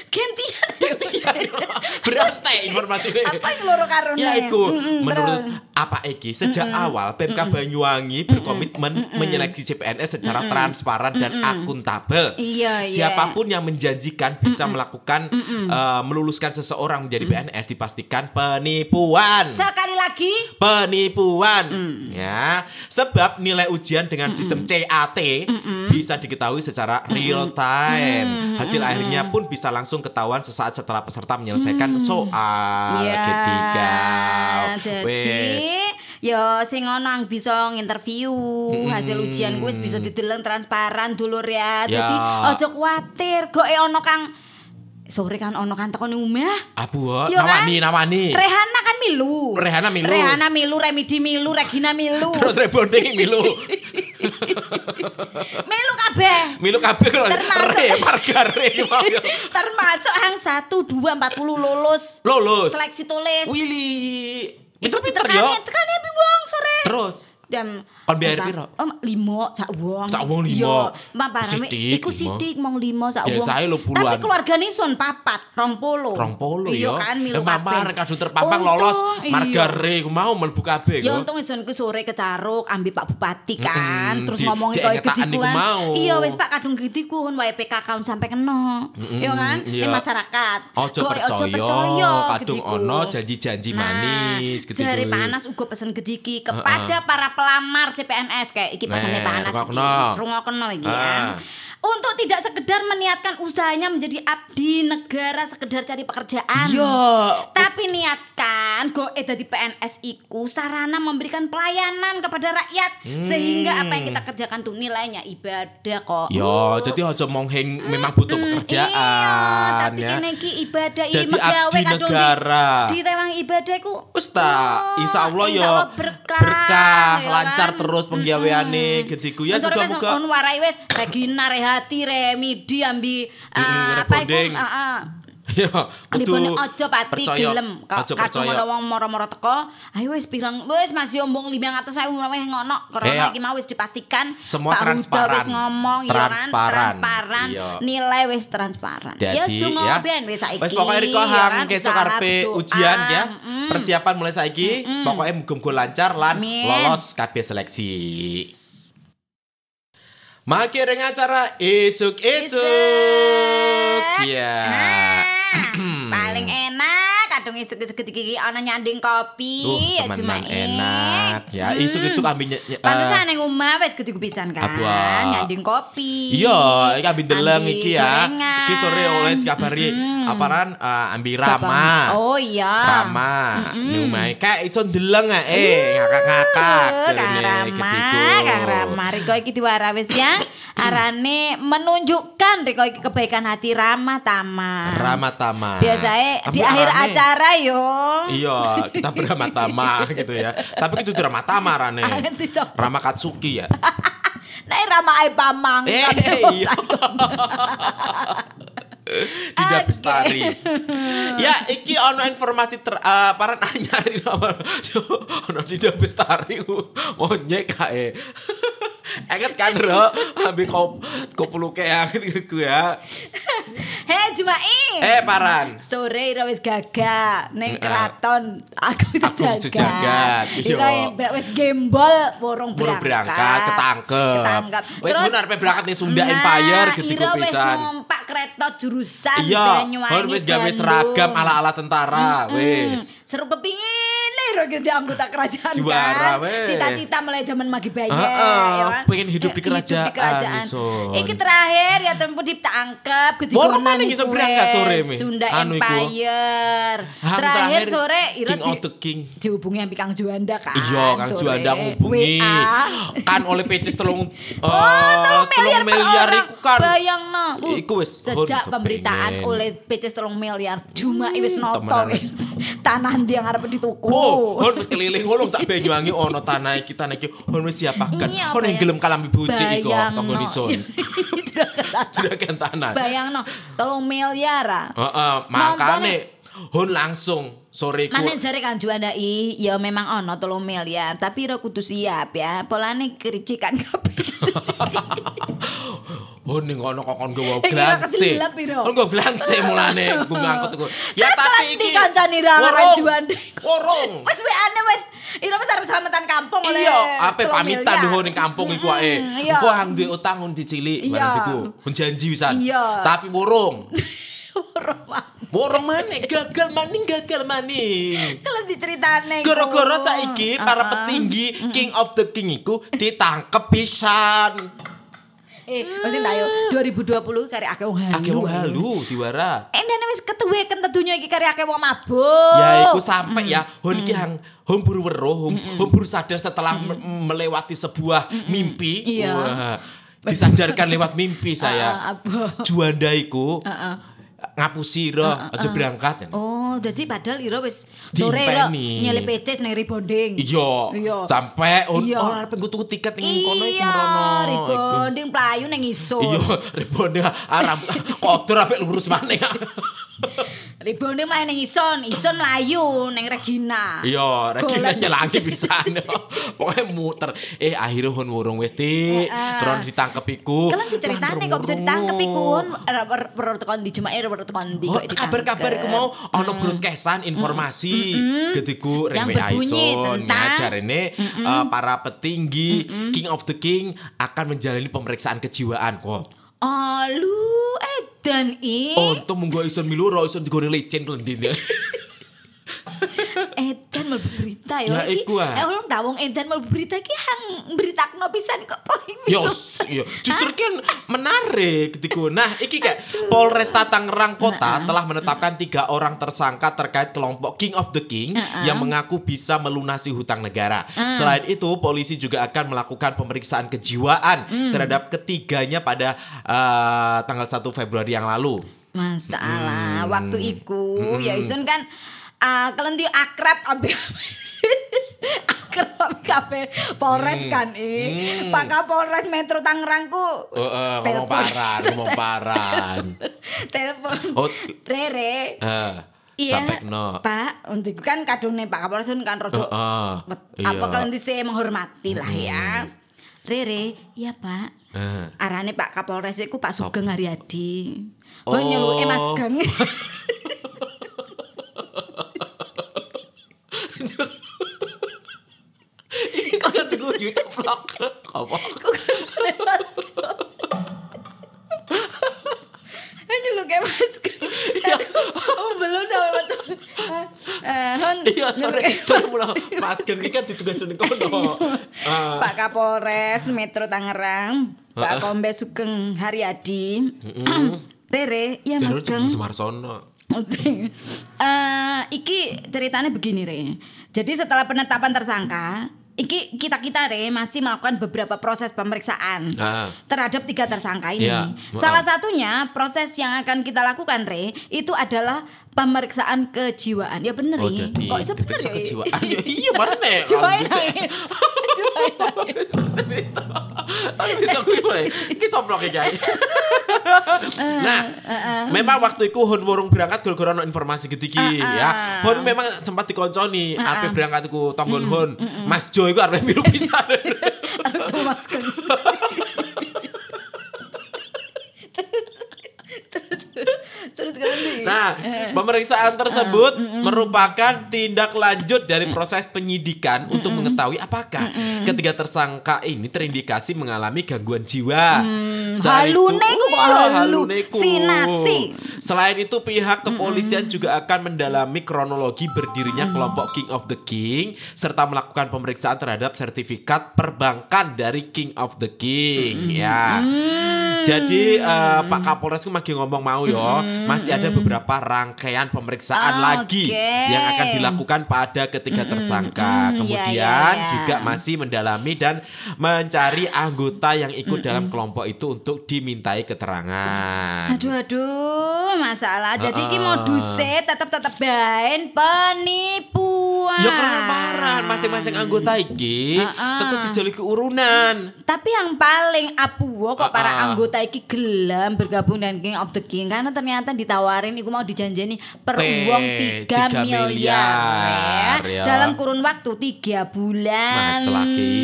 S1: Gantian. *laughs*
S2: Berantai informasi ini.
S1: Apa yang loro karone?
S2: Ya iku.
S1: Mm-mm,
S2: menurut
S1: terus.
S2: apa iki? Sejak awal PMK Banyuwangi berkomitmen menyeleksi CPNS secara transparan dan akuntabel.
S1: Iya, iya.
S2: Siapa pun yang menjanjikan bisa melakukan eh, meluluskan seseorang menjadi PNS dipastikan penipuan.
S1: Sekali lagi.
S2: Penipuan. Ya. Sebab nilai ujian dengan sistem CAT bisa diketahui secara real time. Hasil akhirnya pun bisa langsung ketahuan sesaat setelah peserta menyelesaikan soal
S1: Iya.
S2: ketiga wes
S1: ya sing ono yang bisa nginterview hasil ujian gue bisa dideleng transparan dulur ya.
S2: Ya.
S1: Dadi ojo kuwatir, kok e ono kang sore kan ono kan tekon omah.
S2: abu oh,
S1: Yo kan?
S2: nawani nawani
S1: Rehana kan milu.
S2: Rehana milu.
S1: Rehana milu, Remidi milu, Regina milu. *laughs*
S2: terus rebonding milu *laughs*
S1: milu kabeh.
S2: milu kabeh
S1: Termasuk-
S2: re marga re *laughs* mau ya.
S1: Termasuk yang 1 2 40 lulus.
S2: lulus
S1: Seleksi tulis.
S2: Willy
S1: Iku
S2: pinter yo
S1: ditekani, tekani ambil wong sore.
S2: terus
S1: jam
S2: Kon biar piro?
S1: Oh, limo sak wong.
S2: Sak wong limo.
S1: Yo, mbak parame
S2: Sidik,
S1: iku sidik mong limo sak wong.
S2: Biasae lho puluhan.
S1: Tapi keluargane son papat, rong polo.
S2: rong polo
S1: Iya
S2: ya.
S1: kan milu
S2: Eh, mamar
S1: kabeh.
S2: kadung terpampang lolos
S1: iya.
S2: margare ku mau mlebu kabeh
S1: Ya untung ison ku sore kecaruk ambil Pak Bupati kan, terus ngomongin koyo
S2: iku
S1: gedikuan. Iya wis Pak kadung gedikun wae PKK sampai kena. Iya kan?
S2: iya.
S1: Di masyarakat.
S2: Ojo percaya, kadung ono janji-janji manis gitu.
S1: Jare Panas uga pesen gediki kepada para pelamar CPNS kayak iki pesane
S2: Nih,
S1: Panas.
S2: rungokno.
S1: Iki
S2: Ah.
S1: Ya. untuk tidak sekedar meniatkan usahanya menjadi abdi negara sekedar cari pekerjaan.
S2: Iya.
S1: Tapi niatkan go eh dari PNS iku sarana memberikan pelayanan kepada rakyat sehingga apa yang kita kerjakan tuh nilainya ibadah kok.
S2: Ya, jadi ojo mongheng memang butuh pekerjaan
S1: Iya, tapi
S2: ya.
S1: iki ibadah megawe
S2: abdi negara.
S1: di, di rewang ibadah iku.
S2: Wis ta,
S1: Oh,
S2: insya Allah
S1: insya
S2: ya
S1: berkah,
S2: berkah,
S1: ya
S2: lancar
S1: kan?
S2: terus penggaweane gediku ya
S1: Sore wis
S2: muga-muga
S1: on warai wis Rehati Remidi ambi ah,
S2: Mm,
S1: apa iku
S2: rebonding.
S1: heeh.
S2: ya kudu
S1: aja pati gelem.
S2: Aja
S1: kadung wong moro-moro teko, ayo wis pirang wis masih ombong 500.000 wis ngono.
S2: Eh,
S1: Karena
S2: ya.
S1: iki mau wis dipastikan
S2: Semua
S1: Pak
S2: transparan.
S1: wis ngomong ya kan,
S2: Transparan. Iya.
S1: Nilai wis transparan. Ya wis tunggu
S2: ya.
S1: ben wis saiki.
S2: Wis pokoknya Riko
S1: ya
S2: hang
S1: kan, usaha
S2: karepe ujian ya.
S1: Mm.
S2: Persiapan mulai saiki pokoknya muga-muga lancar lan lolos kabeh seleksi. Maki ring acara isuk-isuk. Ya.
S1: Ah, paling enak kadung isuk-isuk iki ana nyanding kopi
S2: Uh,
S1: ya Jumaik.
S2: enak ya. Isuk-isuk ambil ny- eh,
S1: Pantesan ning omah wis gede pisan kan.
S2: Apa?
S1: Nyanding kopi.
S2: Iya, iki ambi deleng iki ya.
S1: gorengan.
S2: Iki sore oleh dikabari aparan eh, ambi
S1: Siapa?
S2: Rama.
S1: Oh iya.
S2: Rama, ning omahe kayak iso ndeleng ae, ngakak-ngakak
S1: Uh, Kang Rama. Kang Rama, Riko iki diwara wis ya. Arane menunjukkan Riko iki kebaikan hati Rama Tama.
S2: Rama Tama.
S1: Biasanya di akhir
S2: arane-
S1: acara yo.
S2: Iya, kita berama tama gitu ya. Tapi itu drama rane.
S1: Nanti sok.
S2: Rama Katsuki ya. *laughs*
S1: Nek Rama pamang.
S2: Eh, iya. *laughs* Dinda
S1: Oke.
S2: Bestari. ya, iki ono informasi ter eh, paran anyari nama. Ono Dinda Bestari ku monyek kae. Enget kan ro, ambil kop kopuluke ya gitu ya.
S1: Hei Jumai.
S2: Eh paran.
S1: Sore ira wis gagak ning
S2: Heeh.
S1: keraton aku sejagat.
S2: Sejagat.
S1: Ira yang wis gembol borong berangkat.
S2: berangkat, ketangkep.
S1: Ketangkep.
S2: Wis bener pe berangkat ning Sunda Empire gitu
S1: Ira wis
S2: pisan.
S1: numpak kereta jurusan
S2: Iya,
S1: Banyuwangi.
S2: wis gawe seragam ala-ala tentara,
S1: Hmm,
S2: wis.
S1: Seru kepingin nih gitu anggota *laughs* kerajaan
S2: Juara,
S1: kan. Cita-cita mulai zaman Magi Baye
S2: Heeh,
S1: ya kan.
S2: pengen hidup di kerajaan,
S1: kerajaan.
S2: Ison.
S1: Iki terakhir ya tempo ditangkep
S2: Baru
S1: kedigonan
S2: mana iso
S1: iku,
S2: berangkat sore, Mi?
S1: Sunda
S2: Anu.
S1: Empire.
S2: Ham
S1: Terakhir sore
S2: King of the King.
S1: dihubungi ambi Kang Juanda kan.
S2: Iya, Kang
S1: sore.
S2: Juanda ngubungi. Kan oleh pecis telung *laughs*
S1: Oh,
S2: eh,
S1: telung miliar,
S2: iku kan.
S1: Bayang no. Uh,
S2: Iku wis,
S1: Sejak pemberitaan oleh PC telung miliar. Cuma wis noto wis. *laughs* Tanah dia ngarep dituku.
S2: Oh, hon wis keliling ngono sak *laughs* Banyuwangi ono tanah iki tanah iki hon wis siapakan.
S1: Iya,
S2: Hon yang gelem kalambi bojo iku tonggo
S1: no.
S2: nison. Juragan tanah.
S1: Bayang no. Telung miliar ah.
S2: Heeh, makane hon langsung sore iku
S1: Mana jare kan Juanda i, ya memang ono telung miliar, tapi ro kudu siap ya. Polane kericikan kabeh. *laughs*
S2: Oh ning ngono kok kon gowo
S1: piro?
S2: Kon gowo glanse mulane *laughs* ku ngangkut iku. Ya
S1: Terus
S2: tapi iki
S1: kancane ra
S2: Worong.
S1: kan Juanda.
S2: Worong.
S1: Wes *laughs* WA-ne wes Ira wis arep selamatan kampung oleh
S2: Iya, ape pamitan
S1: miliar.
S2: doho ning kampung iku ae.
S1: Iya.
S2: Engko hang duwe utang hon dicilik
S1: Iya.
S2: barang iku. Hon janji wisan.
S1: Iya.
S2: Tapi worong.
S1: Rumah.
S2: Worong maneh gagal maning gagal maning.
S1: Kalau diceritane.
S2: Gara-gara saiki para petinggi King of the King iku ditangkep pisan.
S1: Eh, mesti tayo 2020 kari akeh wong halu.
S2: Akeh wong halu diwara.
S1: Endane wis ketuwe kan tedunya iki kari akeh wong mabuk.
S2: Ya iku sampai ya hon iki hang hon buru weruh, hon, buru sadar setelah me- melewati sebuah mimpi.
S1: Iya.
S2: Wah, disadarkan lewat mimpi
S1: Ah,
S2: saya.
S1: apa?
S2: Juanda iku
S1: Heeh.
S2: Ngapusi ro aja berangkat.
S1: Oh, jadi padahal Ira wis sore
S2: Dimpeni.
S1: nyelip PC ning rebonding.
S2: Iya,
S1: Iya.
S2: sampai on
S1: Iya.
S2: oh arep tuku tiket ning kono. Iku.
S1: rebonding playu ning isor.
S2: Iya, rebonde arep *laughs* kotor apik lurus maneh. *laughs*
S1: Rebonding mlayu ning ison, ison mlayu ning Regina.
S2: Iya, Regina nyelangi pisan. *laughs* Pokoknya muter. Eh akhirnya hon wurung wis.
S1: Heeh.
S2: Terus ditangkep iku.
S1: Kalian diceritane kok bisa ditangkep iku kon perlu tekan di Jumae perlu tekan di
S2: Oh,
S1: kok
S2: kabar-kabar iku mau ono broadcastan informasi Reme
S1: berbunyi
S2: Aison
S1: tentang-
S2: ngajar ini eh, para petinggi King of the King akan menjalani pemeriksaan kejiwaan kok.
S1: Oh, lu edan i.
S2: Oh, untung munggo Aison miluro Aison digone licin kelendine. *laughs*
S1: Mlebu berita ya.
S2: Ya, iku, ah.
S1: Eh ulun tak wong edan mlebu berita iki hang beritakno pisan kok poin
S2: Yos, iya. Justru kan menarik gitu. Nah, iki kayak Polresta Tangerang Kota telah menetapkan tiga orang tersangka terkait kelompok King of the King yang mengaku bisa melunasi hutang negara. Selain itu, polisi juga akan melakukan pemeriksaan kejiwaan terhadap ketiganya pada eh, tanggal 1 Februari yang lalu.
S1: Masalah waktu iku ya isun kan uh, kelenti akrab ambil *laughs* akrab kabeh Polres kan i. Pak Kapolres Metro Tangerang ku
S2: Oh, eh, ngomong paran, ngomong paran. *laughs*
S1: telepon
S2: Oh.
S1: Rere
S2: Eh,
S1: Iya,
S2: no.
S1: Pak, untuk kan kadungnya Pak Kapolres kan
S2: Heeh,
S1: Bet-
S2: iya.
S1: apa kalian bisa menghormati lah ya. Rere, iya Pak.
S2: Eh.
S1: Arane Pak Kapolres iku Pak Sugeng Haryadi.
S2: Oh.
S1: Oh, nyeluk Mas Geng. *laughs*
S2: Apa?
S1: Kok? Eh, nyeluk Mas Geng. Oh, belum betul. Eh, hon.
S2: Iya,
S1: nyeluk
S2: Sorry pulang. Mas Gen iki kan ditugas kono. *laughs*
S1: Pak Kapolres Metro Tangerang, Pak Kombes Sugeng Haryadi. *clears throat* Rere, iya Mas Geng.
S2: Sumarsono.
S1: Eh, iki ceritanya begini re. Jadi setelah penetapan tersangka, iki kita kita re masih melakukan beberapa proses pemeriksaan
S2: Ah.
S1: terhadap tiga tersangka ini.
S2: Iya,
S1: Salah satunya proses yang akan kita lakukan re itu adalah pemeriksaan kejiwaan. Ya bener
S2: Oh,
S1: ya. Kok itu bener ya?
S2: kejiwaan. Ya, *laughs* iya, mana nih?
S1: Jiwa
S2: Orang bisa-
S1: nangis. *laughs* Jiwa nangis.
S2: bisa. Tapi bisa gue mulai. Iki coplok ya, guys. *laughs* Nah, memang waktu itu Hun Wurung berangkat gara-gara ono informasi gediki ya. Hun memang sempat dikonconi arep berangkat iku tonggon Hun. Mas Jo iku arep milu pisan.
S1: Arep Thomas Geng. terus terus terus kan
S2: Nah, pemeriksaan tersebut merupakan tindak lanjut dari proses penyidikan untuk mengetahui apakah ketiga tersangka ini terindikasi mengalami gangguan jiwa. Selain
S1: halune
S2: itu-
S1: ku kok
S2: Iya,
S1: halu.
S2: halune ku.
S1: Sinasi.
S2: Selain itu pihak kepolisian juga akan mendalami kronologi berdirinya kelompok King of the King serta melakukan pemeriksaan terhadap sertifikat perbankan dari King of the King. Ya. Jadi eh, Pak Kapolres itu masih ngomong mau yo, masih ada beberapa rangkaian pemeriksaan
S1: Oke.
S2: lagi yang akan dilakukan pada ketiga tersangka.
S1: mm,
S2: Kemudian
S1: ya, ya, ya.
S2: juga masih mendalami dan mencari anggota yang ikut dalam kelompok itu untuk dimintai keterangan.
S1: Aduh aduh masalah. Jadi
S2: Heeh.
S1: ki modusnya tetap tetap bain penipuan.
S2: Ya karena paran masing-masing anggota iki
S1: Heeh.
S2: tetap dijaluk urunan.
S1: Tapi yang paling apuwo kok para
S2: Ah, ah.
S1: anggota iki gelem bergabung dengan King of the King karena ternyata ditawarin iku mau dijanjeni per
S2: Pe,
S1: uang 3
S2: tiga
S1: miliar,
S2: miliar,
S1: ya. dalam kurun waktu 3 bulan.
S2: Macel lagi.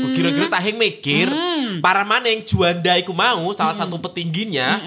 S2: Ku kira-kira tahing mikir
S1: Hmm.
S2: para maning Juanda iku mau salah satu petingginya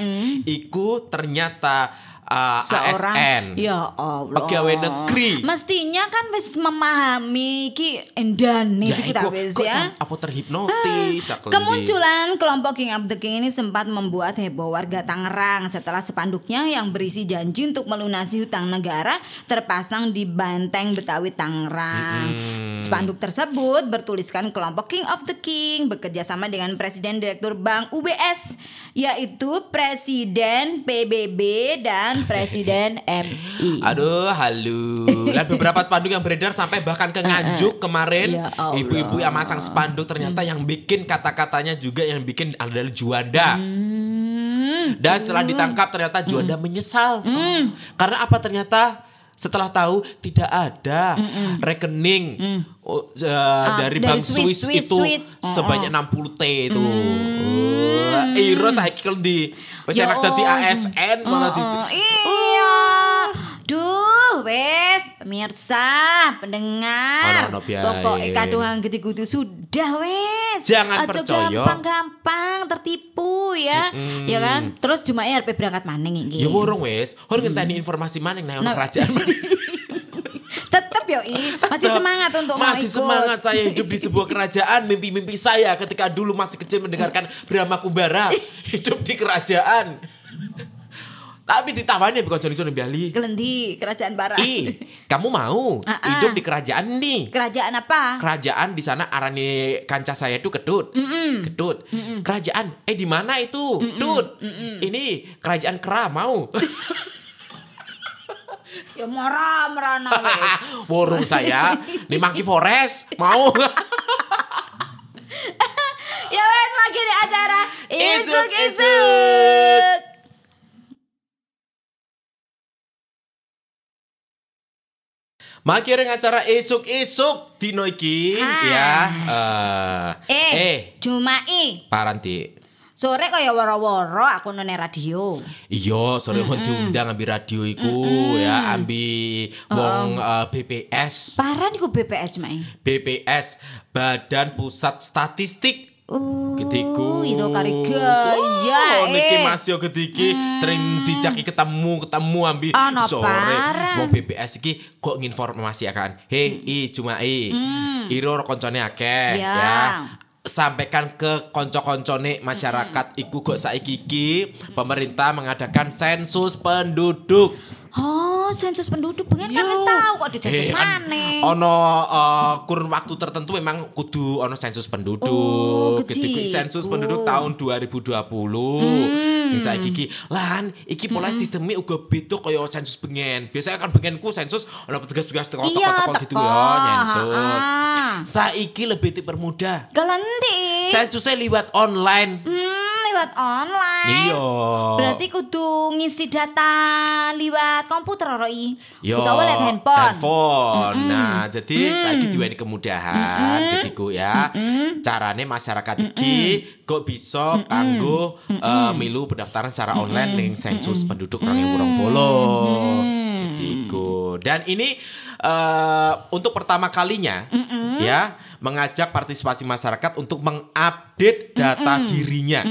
S2: iku ternyata uh,
S1: seorang
S2: ASN.
S1: ya Allah
S2: Pegawai negeri.
S1: mestinya kan wis memahami iki endane
S2: Ya
S1: iki ta
S2: iku,
S1: wis ya
S2: apa terhipnotis kendi.
S1: Kemunculan kelompok King of the King ini sempat membuat heboh warga Tangerang setelah spanduknya yang berisi janji untuk melunasi hutang negara terpasang di Banteng Betawi Tangerang.
S2: Mm-mm.
S1: Spanduk tersebut bertuliskan kelompok King of the King bekerja sama dengan Presiden Direktur Bank UBS yaitu Presiden PBB dan Presiden MI.
S2: Aduh, halu. Lah beberapa spanduk yang beredar sampai bahkan ke Nganjuk kemarin.
S1: Ya Allah. Hmm.
S2: Ibu-ibu yang masang spanduk ternyata yang bikin kata-katanya juga yang bikin adalah Juanda.
S1: Hmm.
S2: Dan setelah ditangkap ternyata Juanda menyesal. Karena apa ternyata? Setelah tahu tidak ada rekening oh, eh, dari
S1: dari
S2: bank
S1: Swiss,
S2: Swiss,
S1: Swiss,
S2: itu
S1: Swiss. Oh,
S2: sebanyak 60 T itu. Oh, Iro saiki di wis enak dadi
S1: Allah.
S2: ASN malah di
S1: Oh, iya. Duh, wes pemirsa, pendengar. Pokoknya kaduhan gede-gede sudah wes.
S2: Jangan
S1: Aja
S2: percaya.
S1: gampang-gampang tertipu ya. Ya kan? Terus cuma RP berangkat maning iki.
S2: Ya burung wes, horeng ngenteni informasi maning nang
S1: Nah.
S2: kerajaan. *laughs*
S1: Tetep yo I, masih semangat untuk mau
S2: Masih
S1: ikut.
S2: semangat saya hidup di sebuah *laughs* kerajaan. Mimpi-mimpi saya ketika dulu masih kecil mendengarkan *laughs* Brahma Kumbara hidup di kerajaan. Tapi ditawani bukan Johnny Sun Bali.
S1: Kelendi kerajaan barat.
S2: Ih, kamu mau *laughs* hidup di kerajaan nih?
S1: Kerajaan apa?
S2: Kerajaan di sana arane kanca saya itu kedut. Kedut. Kerajaan eh di mana itu? Dut. Ini kerajaan kera mau. *laughs*
S1: Ya marah merana. *laughs*
S2: Warung saya di Monkey Forest mau.
S1: Ya wes makin di acara
S2: Isuk,
S1: isuk isuk.
S2: Makiring acara esuk-esuk dino iki
S1: Ah.
S2: ya. Eh,
S1: Eh,
S2: eh
S1: Jumai.
S2: Paranti.
S1: Sore kaya woro-woro aku none radio.
S2: Iya, sore mm diundang ambil radio iku ya, ambil wong eh, BPS.
S1: Parah niku BPS Mai.
S2: BPS Badan Pusat Statistik
S1: Oh,
S2: Gediku.
S1: iro kari gaya.
S2: Oh, niki
S1: eh.
S2: Mas yo gediki sering dijaki ketemu ketemu ambil
S1: Ana
S2: sore. Mau BPS iki kok nginformasi akan. Hei, i cuma i. Iro koncone akeh
S1: Ya.
S2: ya. Sampaikan ke konco-koncone masyarakat iku kok saiki iki pemerintah mengadakan sensus penduduk.
S1: Oh, sensus penduduk pengen kan wis tahu kok di sensus
S2: Eh, kan
S1: maneh.
S2: Ono eh, kurun waktu tertentu memang kudu ono sensus penduduk.
S1: Oh,
S2: Gitu, sensus penduduk tahun 2020. Hmm. Bisa iki lan iki mulai sistemnya uga beda kaya sensus bengen. Biasanya kan bengenku sensus ono petugas-petugas teko
S1: Iya,
S2: teko gitu ya nyensus.
S1: Ha-ha.
S2: Saiki lebih dipermudah.
S1: Gelendi.
S2: Sensusnya liwat online.
S1: Hmm, lewat online.
S2: Iya.
S1: Berarti kudu ngisi data liwat komputer roi.
S2: Yo,
S1: Utawa liwat handphone.
S2: handphone. Nah, jadi saiki diweni kemudahan getiku ya. Carane masyarakat iki kok bisa kanggo eh, milu pendaftaran secara online ning sensus penduduk 2020. Getiku. Dan ini eh, untuk pertama kalinya ya mengajak partisipasi masyarakat untuk mengupdate data dirinya.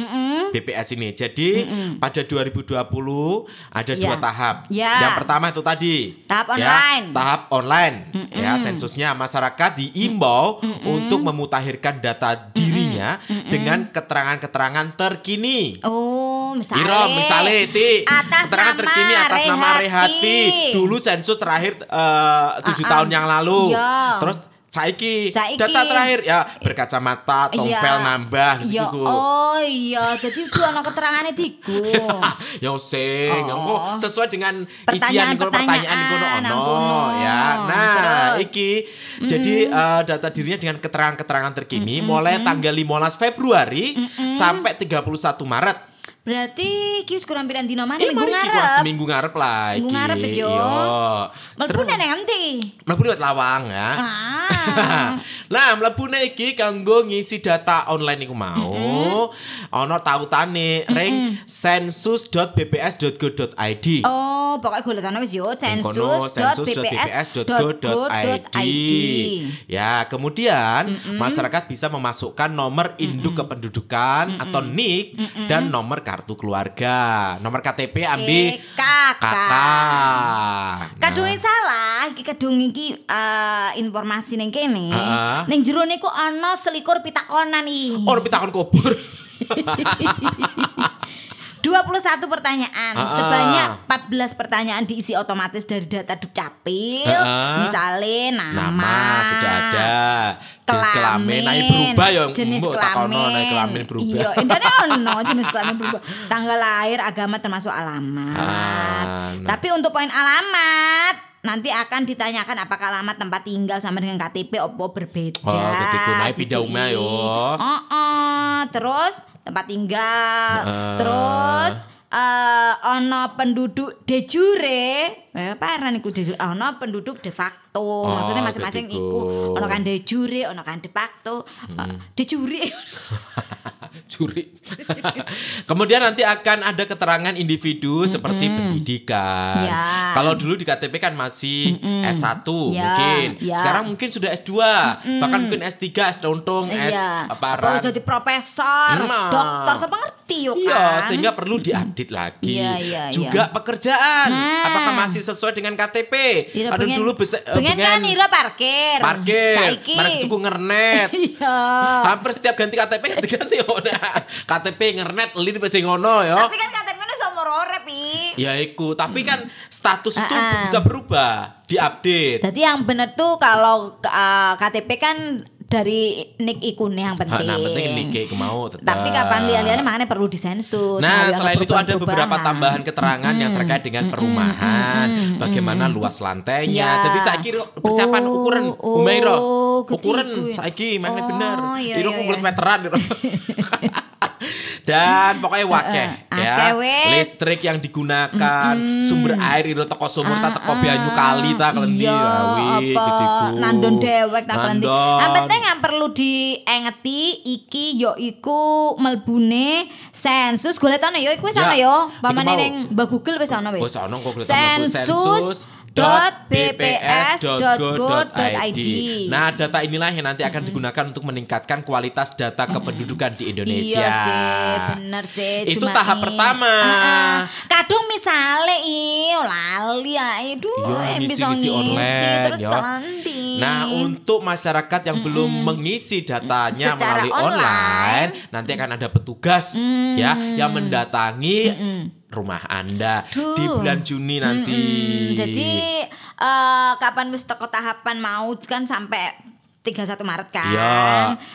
S2: BPS ini. Jadi pada 2020 ada dua
S1: Ya.
S2: tahap.
S1: Ya.
S2: Yang pertama itu tadi
S1: Tahap
S2: ya,
S1: online.
S2: tahap online ya sensusnya masyarakat diimbau untuk memutakhirkan data dirinya dengan keterangan-keterangan terkini.
S1: Oh, misalnya.
S2: Iro, misalnya ti
S1: atas
S2: keterangan
S1: nama
S2: terkini atas nama
S1: Rehati.
S2: Rehati. Dulu sensus terakhir eh, tujuh
S1: Ah, ah.
S2: tahun yang lalu.
S1: Iya.
S2: Terus saiki,
S1: Saiki.
S2: data terakhir ya berkacamata, tompel
S1: Iya.
S2: nambah
S1: Iya,
S2: gitu.
S1: oh iya, jadi itu ana keterangane diku. *laughs*
S2: ya sing,
S1: Oh.
S2: engko sesuai dengan isian
S1: Pertanyaan-
S2: kono pertanyaan kono
S1: pertanyaan
S2: ono ya. Nah,
S1: Terus?
S2: iki jadi eh, data dirinya dengan keterangan-keterangan terkini mulai tanggal 15 Februari sampai 31 Maret.
S1: Berarti iki wis kurang pirang dino maneh
S2: Eh,
S1: minggu ngarep.
S2: seminggu ngarep lah
S1: Minggu ngarep wis yo.
S2: Iya.
S1: Mlebu nang endi?
S2: Mlebu lewat lawang ya.
S1: Ah. *laughs*
S2: nah, mlebune iki kanggo ngisi data online iku mau. Ana tautane ring census.bps.go.id.
S1: Oh, pokoknya goletane wis yo census.bps.go.id.
S2: Ya, kemudian masyarakat bisa memasukkan nomor induk kependudukan atau NIK dan nomor kartu keluarga. Nomor KTP ambil
S1: Eh, kakak.
S2: kakak. Nah,
S1: salah, iki kadung iki eh, informasi ning kene.
S2: Heeh.
S1: Ning jero niku ana selikur pitakonan iki.
S2: Orang pitakon kubur. *laughs*
S1: 21 pertanyaan,
S2: Ah, ah.
S1: sebanyak 14 pertanyaan diisi otomatis dari data Dukcapil.
S2: Ah, ah.
S1: Misalnya nama,
S2: Nama sudah ada. Jenis kelamin, nah, berubah ya,
S1: jenis kelamin,
S2: nah, kelamin berubah.
S1: Iya, endane ono jenis kelamin berubah. Tanggal lahir, agama termasuk alamat.
S2: Ah, nah.
S1: Tapi untuk poin alamat nanti akan ditanyakan apakah alamat tempat tinggal sama dengan KTP opo berbeda.
S2: Oh, ketiku naik pindah omah yo.
S1: Oh, oh. terus tempat tinggal,
S2: Heeh.
S1: terus eh ono penduduk de jure, eh parah niku de jure, ono penduduk de facto. Maksudnya masing-masing
S2: ketiku.
S1: iku ono kan de jure, ono kan de facto. Eh, De jure. *laughs*
S2: Curi. Kemudian nanti akan ada keterangan individu seperti pendidikan.
S1: Ya.
S2: Kalau dulu di KTP kan masih S1
S1: Ya,
S2: mungkin.
S1: ya.
S2: Sekarang mungkin sudah S2, bahkan mungkin S3, S tontung, S
S1: Iya.
S2: aparan.
S1: Baru jadi profesor,
S2: Nah.
S1: dokter, siapa ngerti yo kan?
S2: Iya, sehingga perlu diupdate lagi.
S1: Iya, iya,
S2: Juga pekerjaan,
S1: Nah.
S2: apakah masih sesuai dengan KTP?
S1: Iya,
S2: Ada
S1: pengen-
S2: dulu bisa eh,
S1: pengen kan Ira parkir.
S2: parkir,
S1: Saiki.
S2: mereka tuku ngernet. *laughs*
S1: Iya.
S2: Hampir setiap ganti KTP ganti-ganti oh. *laughs* KTP ngernet lini pasti ngono ya.
S1: Tapi kan KTP ini seumur pi.
S2: Ya iku, tapi kan status itu
S1: Ah, ah.
S2: bisa berubah, diupdate.
S1: Jadi yang bener tuh kalau uh, KTP kan dari nik ikune yang penting.
S2: Nah, penting kayak mau tetap.
S1: Tapi kapan lihat-lihatnya makanya perlu disensus.
S2: Nah, selain itu ada beberapa tambahan keterangan yang terkait dengan perumahan, bagaimana luas lantainya.
S1: Ya.
S2: Jadi saya kira persiapan
S1: Oh,
S2: ukuran
S1: oh,
S2: Umairo. Ukuran
S1: kuwi.
S2: saiki mana
S1: Oh,
S2: bener.
S1: iya,
S2: Itu
S1: iya,
S2: ukuran
S1: iya.
S2: meteran. *laughs* Dan pokoknya wakeh
S1: Heeh,
S2: ya.
S1: akeh wis.
S2: Listrik yang digunakan, sumber air itu teko sumur ta teko banyu kali ta klendi Awi,
S1: nandon dewek tak klendi.
S2: Nandon.
S1: Yang perlu diengeti iki yo iku melbune sensus goletane yo iku wis
S2: Ya,
S1: ana yo. Pamane ning Mbah Google wis ana wis. Sensus dot bps dot go dot id.
S2: Nah, data inilah yang nanti akan digunakan untuk meningkatkan kualitas data kependudukan di Indonesia.
S1: Iya sih, bener sih.
S2: Itu
S1: Cuma
S2: tahap
S1: i-
S2: pertama.
S1: Heeh. Kadung misale i lali ae duh
S2: Iya,
S1: em bisa
S2: ngisi-ngisi
S1: ngisi
S2: online,
S1: terus
S2: yo.
S1: kelanti.
S2: Nah, untuk masyarakat yang belum mengisi datanya
S1: Secara
S2: melalui
S1: online.
S2: online, nanti akan ada petugas ya yang mendatangi rumah Anda
S1: Duh.
S2: di bulan Juni nanti.
S1: Mm, jadi eh, kapan wis teko tahapan mau kan sampai 31 Maret kan.
S2: Iya.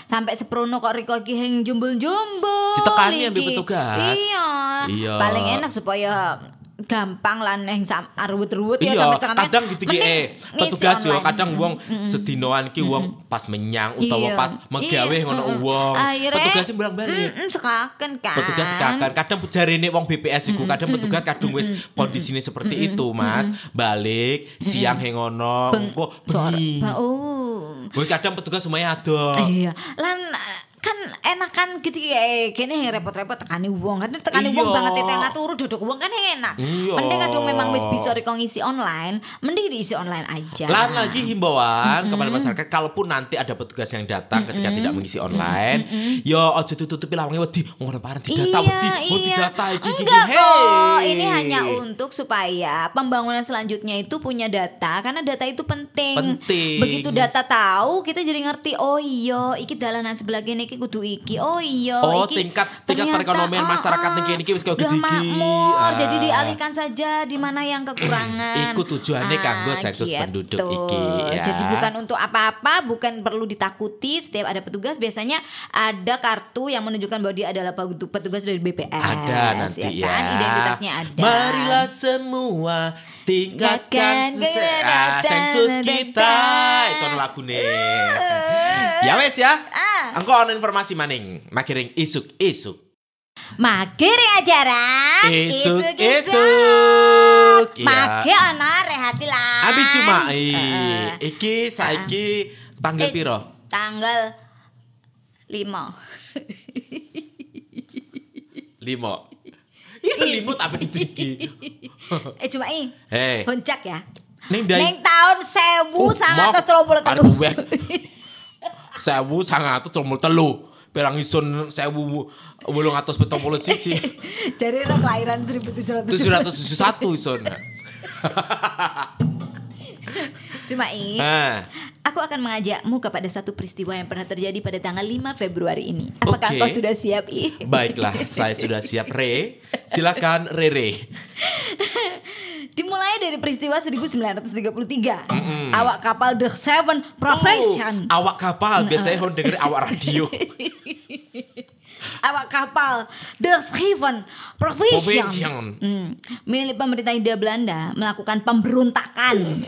S1: Sampai seprono kok Riko iki hing jumbul-jumbul.
S2: Ditekani ambil
S1: iki.
S2: petugas.
S1: Iya.
S2: Iya.
S1: Paling enak supaya gampang lan yang sam arwut-ruwut ya
S2: Iya,
S1: sampai tengah
S2: kadang gitu ki eh petugas yo kadang wong sedinoan ki wong pas menyang utawa
S1: Iya.
S2: pas megawe
S1: Iya,
S2: ngono wong.
S1: Akhirnya,
S2: Petugasnya bolak-balik.
S1: Sekaken kan.
S2: Petugas sekakan kadang jarine wong BPS iku kadang petugas kadung wis kondisine seperti itu Mas. balik siang he ngono
S1: Beng-
S2: kok bengi.
S1: Oh.
S2: Kadang petugas semuanya ada
S1: Iya, lan eh, kan enakan gitu kayak gini yang repot-repot tekani wong kan tekani wong
S2: Iya.
S1: banget itu yang turu duduk wong kan yang enak.
S2: Iya.
S1: Mending kadang memang wis bisa riko ngisi online, mending diisi online aja.
S2: Lan lagi himbauan kepada masyarakat kalaupun nanti ada petugas yang datang ketika tidak mengisi online, yo ojo tutupi lawange wedi ngono parah di data wedi, wedi data iki iki.
S1: Enggak
S2: Hey.
S1: kok, ini hanya untuk supaya pembangunan selanjutnya itu punya data karena data itu penting.
S2: Penting.
S1: Begitu data tahu, kita jadi ngerti oh iya, iki dalanan sebelah kene iki kudu iki. Oh iya,
S2: Oh,
S1: iki
S2: tingkat- tingkat
S1: ternyata,
S2: perekonomian
S1: ah,
S2: masyarakat
S1: ah,
S2: ning kene iki wis gede iki. Ah.
S1: jadi dialihkan saja di mana yang kekurangan.
S2: Iku tujuannya kanggo sensus penduduk iki, ya.
S1: Jadi bukan untuk apa-apa, bukan perlu ditakuti. Setiap ada petugas biasanya ada kartu yang menunjukkan bahwa dia adalah petu- petugas dari BPS.
S2: Ada nanti ya.
S1: kan? Identitasnya ada.
S2: Marilah semua tingkatkan ah, sensus kita. Itu lagu ya wes ya.
S1: Ah.
S2: Engko ana informasi maning, makiring isuk-isuk.
S1: Makiri acara.
S2: Isuk
S1: isuk.
S2: isuk.
S1: Make ana rehati lah.
S2: Abi cuma
S1: Heeh.
S2: iki saiki tanggal
S1: Eh,
S2: piro?
S1: Tanggal 5.
S2: Limo. Iya *laughs* limo tapi itu iki. *laughs*
S1: eh cuma i.
S2: Hei.
S1: Honcak ya.
S2: Ning dai.
S1: Neng tahun sewu sangat
S2: Aduh, *laughs*
S1: telu.
S2: weh. Sewu sangat terus telu. Perang ison sewu wolung atus betul puluh siji.
S1: Jadi orang kelahiran 1700.
S2: Tujuh ratus tujuh satu ison.
S1: Cuma i.
S2: Ah,
S1: Aku akan mengajakmu kepada satu peristiwa yang pernah terjadi pada tanggal 5 Februari ini. Apakah
S2: Oke.
S1: kau sudah siap, I?
S2: baiklah, *laughs* saya sudah siap Re. Silakan Rere.
S1: Dimulai dari peristiwa 1933. Awak kapal The Seven Profession.
S2: Oh, awak kapal biasanya hon denger awak radio. *laughs*
S1: Awak kapal The Seven Profession. Hmm. Milik pemerintah Hindia Belanda melakukan pemberontakan.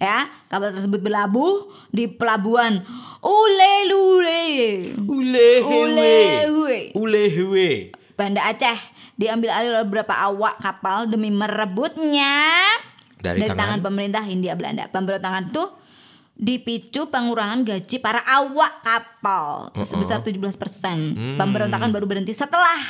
S1: Ya, kapal tersebut berlabuh di pelabuhan Ulelule.
S2: Ule hewe.
S1: Ulehuwe.
S2: Ule hewe.
S1: Banda Aceh diambil alih oleh beberapa awak kapal demi merebutnya
S2: Dari tangan?
S1: pemerintah Hindia Belanda. Pemberontakan itu dipicu pengurangan gaji para awak kapal sebesar 17%.
S2: Hmm.
S1: Pemberontakan baru berhenti setelah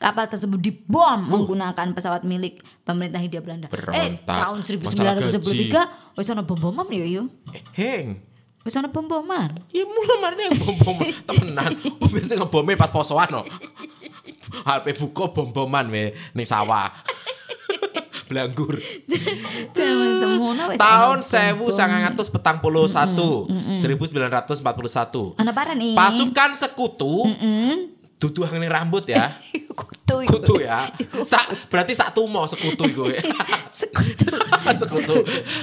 S1: kapal tersebut dibom menggunakan pesawat milik pemerintah Hindia Belanda. Eh,
S2: Berontak.
S1: tahun
S2: Masalah
S1: 1993 wis ana bom-boman ya yo.
S2: Eh, Heng.
S1: Wis ana bom-boman.
S2: Ya mulai mana yang bom-bom *laughs* temenan. Oh, biasa ngebomnya pas posoan no. HP buka bom-boman we ning sawah. *laughs* Belanggur.
S1: Zaman semono wis
S2: Tahun
S1: ana bom-bom.
S2: 1941, 1941.
S1: Ana parah nih.
S2: Pasukan sekutu dudu hangane rambut ya. *laughs*
S1: sekutu iku.
S2: Sekutu ya. Sa, berarti satu mau sekutu iku. ya. *laughs*
S1: Sekutu. *laughs*
S2: sekutu.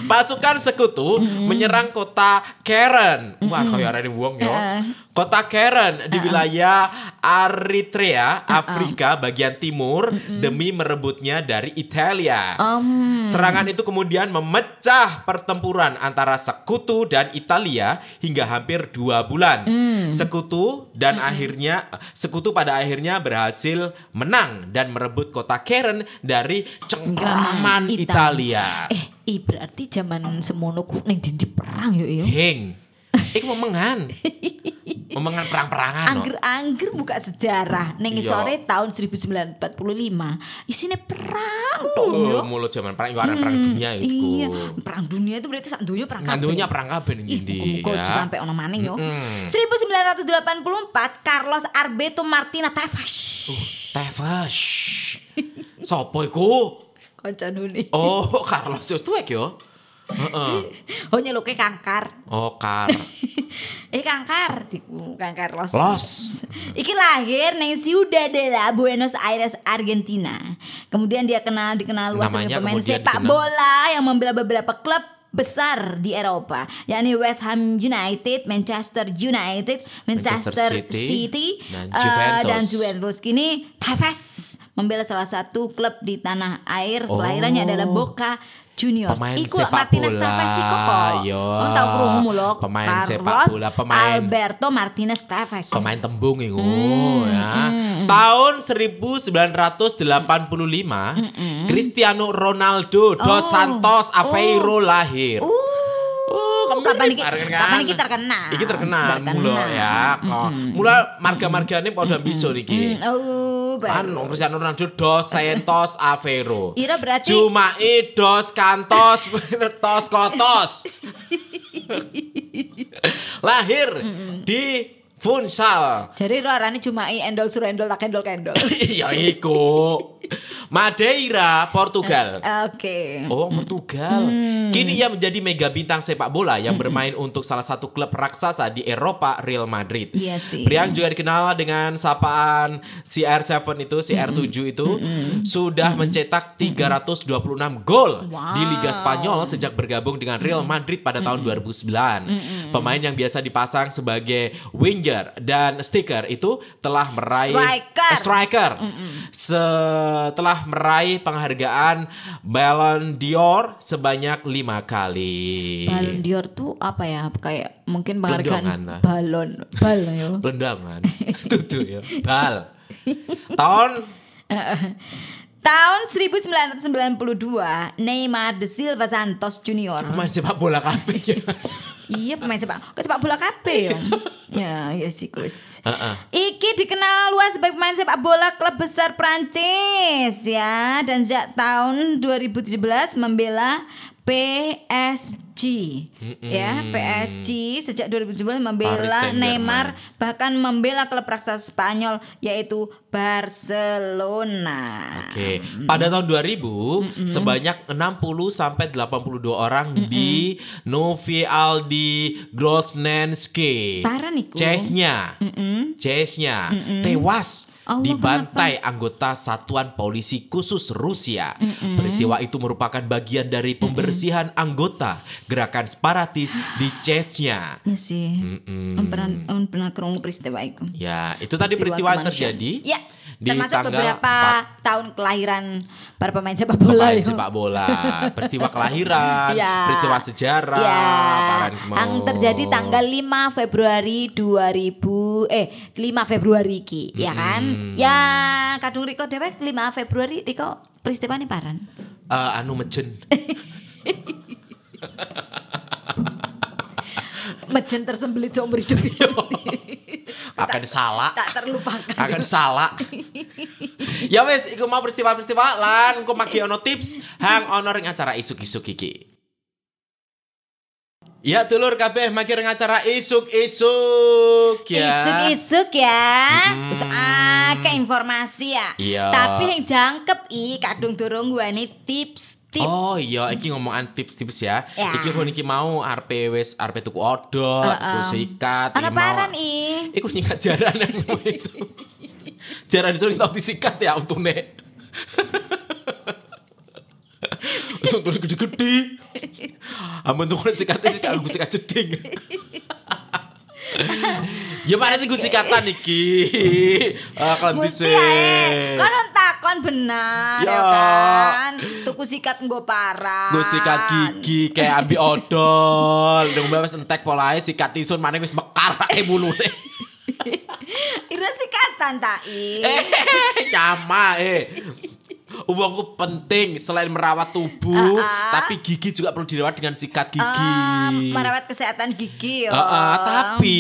S2: Pasukan sekutu menyerang kota Keren. Wah, kaya arane wong yo.
S1: Heeh.
S2: Kota Keren di wilayah Eritrea, Afrika bagian timur demi merebutnya dari Italia.
S1: Om.
S2: Serangan itu kemudian memecah pertempuran antara sekutu dan Italia hingga hampir dua bulan. Sekutu dan akhirnya sekutu pada akhirnya berhasil menang dan merebut kota Keren dari cengkraman
S1: Italia.
S2: Italia.
S1: Eh, i berarti zaman semono ku ning dindi perang yo yo.
S2: Heng, *laughs* iku memengan, memengan perang-perangan.
S1: Angger-angger buka sejarah ning
S2: Iya.
S1: sore tahun 1945 isine perang dong yo.
S2: Mulut zaman perang, itu perang dunia itu.
S1: Iya, perang dunia itu berarti sak dunia perang kabeh.
S2: Ngandunya perang kabeh ning ndi ya.
S1: sampai ono maning yo.
S2: Mm-mm.
S1: 1984 Carlos Alberto Martina Tavares.
S2: Tevas. Sopo iku?
S1: Kanca nuni.
S2: Oh, Carlos tuwek yo. Heeh. *laughs*
S1: Oh nyeluke kangkar.
S2: Oh, Kar. *laughs*
S1: Eh kangkar kangkar los.
S2: Los.
S1: Iki lahir neng Ciudad de la Buenos Aires Argentina. Kemudian dia kenal dikenal luas sebagai pemain sepak bola yang membela beberapa klub besar di Eropa, yakni West Ham United, Manchester United, Manchester,
S2: Manchester
S1: City,
S2: City, dan Juventus.
S1: dan Juventus. Kini Tevez membela salah satu klub di tanah air.
S2: Oh.
S1: Kelahirannya adalah Boca Juniors.
S2: Pemain
S1: Iku
S2: sepak
S1: Martinez
S2: bola,
S1: iku kok.
S2: yo.
S1: Oh, tahu krungu lho.
S2: Pemain sepak
S1: Carlos
S2: bola, pemain-
S1: Alberto Martinez Tevez.
S2: Pemain tembung iku
S1: Hmm,
S2: ya. Tahun 1985 Cristiano Ronaldo dos
S1: Oh.
S2: Santos Aveiro lahir.
S1: Uh,
S2: Oh,
S1: kapan iki?
S2: bareng kan?
S1: Kapan iki terkenal?
S2: Iki terkenal,
S1: Terkenal.
S2: mula ya. Kok mula marga-margane padha biso iki.
S1: Oh, baru.
S2: Cristiano Ronaldo dos Santos Aveiro.
S1: Ira berarti
S2: Cumai dos kantos *laughs* tos kotos. *laughs* Lahir di Funsal.
S1: jadi ro arane cuma endol surendol tak endol kendol.
S2: Iya *laughs* iku. Madeira, Portugal.
S1: Oke.
S2: Oh, Portugal. Kini ia menjadi mega bintang sepak bola yang bermain untuk salah satu klub raksasa di Eropa, Real Madrid.
S1: Iya sih.
S2: Pria yang juga dikenal dengan sapaan CR7 itu, CR7 itu sudah mencetak 326 gol
S1: Wow.
S2: di Liga Spanyol sejak bergabung dengan Real Madrid pada tahun 2009. Pemain yang biasa dipasang sebagai winger dan stiker itu telah meraih
S1: Striker.
S2: Eh, striker. Setelah meraih penghargaan Ballon d'Or sebanyak lima kali.
S1: Ballon d'Or tuh apa ya? Kayak mungkin penghargaan balon, bal ya. *laughs*
S2: Lendangan. *laughs* Tutu ya. Bal. Tahun *laughs*
S1: Tahun 1992, Neymar de Silva Santos Junior.
S2: pemain sepak bola kabeh ya.
S1: Iya pemain sepak, kok sepak bola kabeh ya. ya, ya sih Gus. Iki dikenal luas sebagai pemain sepak bola klub besar Prancis ya dan sejak tahun 2017 membela PSG ya PSG sejak 2017 membela. Neymar bahkan membela klub raksasa Spanyol yaitu Barcelona.
S2: Oke, pada tahun 2000 sebanyak 60 sampai 82 orang di Novi Aldi Grosnenski.
S1: Parah niku.
S2: Chesnya. Chesnya tewas
S1: Allah,
S2: dibantai anggota Satuan Polisi Khusus Rusia. Peristiwa itu merupakan bagian dari pembersihan anggota gerakan separatis di Chechnya.
S1: Ya sih.
S2: Mm-mm.
S1: Pernah pernah peristiwa itu.
S2: Ya, itu tadi peristiwa yang terjadi.
S1: Ya.
S2: Di
S1: termasuk
S2: tanggal
S1: beberapa
S2: 4
S1: tahun kelahiran para pemain sepak bola.
S2: pemain sepak bola, peristiwa kelahiran, *laughs*
S1: Ya.
S2: peristiwa sejarah,
S1: Ya, yang terjadi tanggal 5 Februari 2000 eh 5 Februari iki, ya kan? Ya, kadung Riko dewek 5 Februari Riko peristiwa ini paran.
S2: Eh, anu mejen. *laughs*
S1: Mejen tersembelit seumur hidup. *laughs*
S2: akan salah,
S1: tak terlupakan.
S2: akan salah. *laughs* ya wes, iku mau peristiwa-peristiwa lan engko magi ono tips hang ono ring acara isuk-isuk iki. Ya dulur kabeh magi ring acara isuk-isuk ya.
S1: Isuk-isuk ya.
S2: Mm-mm.
S1: Wis akeh informasi ya.
S2: Iya.
S1: Tapi yang jangkep i kadung durung gue tips-tips.
S2: Oh iya, iki ngomongan tips-tips ya.
S1: Ya.
S2: Iki kon iki mau arep wis arep tuku odot,
S1: Heeh.
S2: terus sikat.
S1: Ana
S2: iki mau-
S1: paran i.
S2: Iku nyikat jaranan itu. Jarang disuruh tau disikat ya untune. Untune gede-gede. Amun tuh sikatnya sikat gue sikat jeding. Ya mana sih gue sikatan iki? *laughs* Ah kalau bisa.
S1: Kan takon benar ya, kan. Tuku sikat nggo parah.
S2: Gue sikat gigi kayak ambil odol. Dong wis entek polahe sikat tisun mana wis mekar *laughs* ae mulune.
S1: Ira sikatan tak i.
S2: Eh, *laughs* nyama eh. Uangku penting selain merawat tubuh,
S1: Ah, ah.
S2: tapi gigi juga perlu dirawat dengan sikat gigi.
S1: Ah, merawat kesehatan gigi ya.
S2: Ah, ah, tapi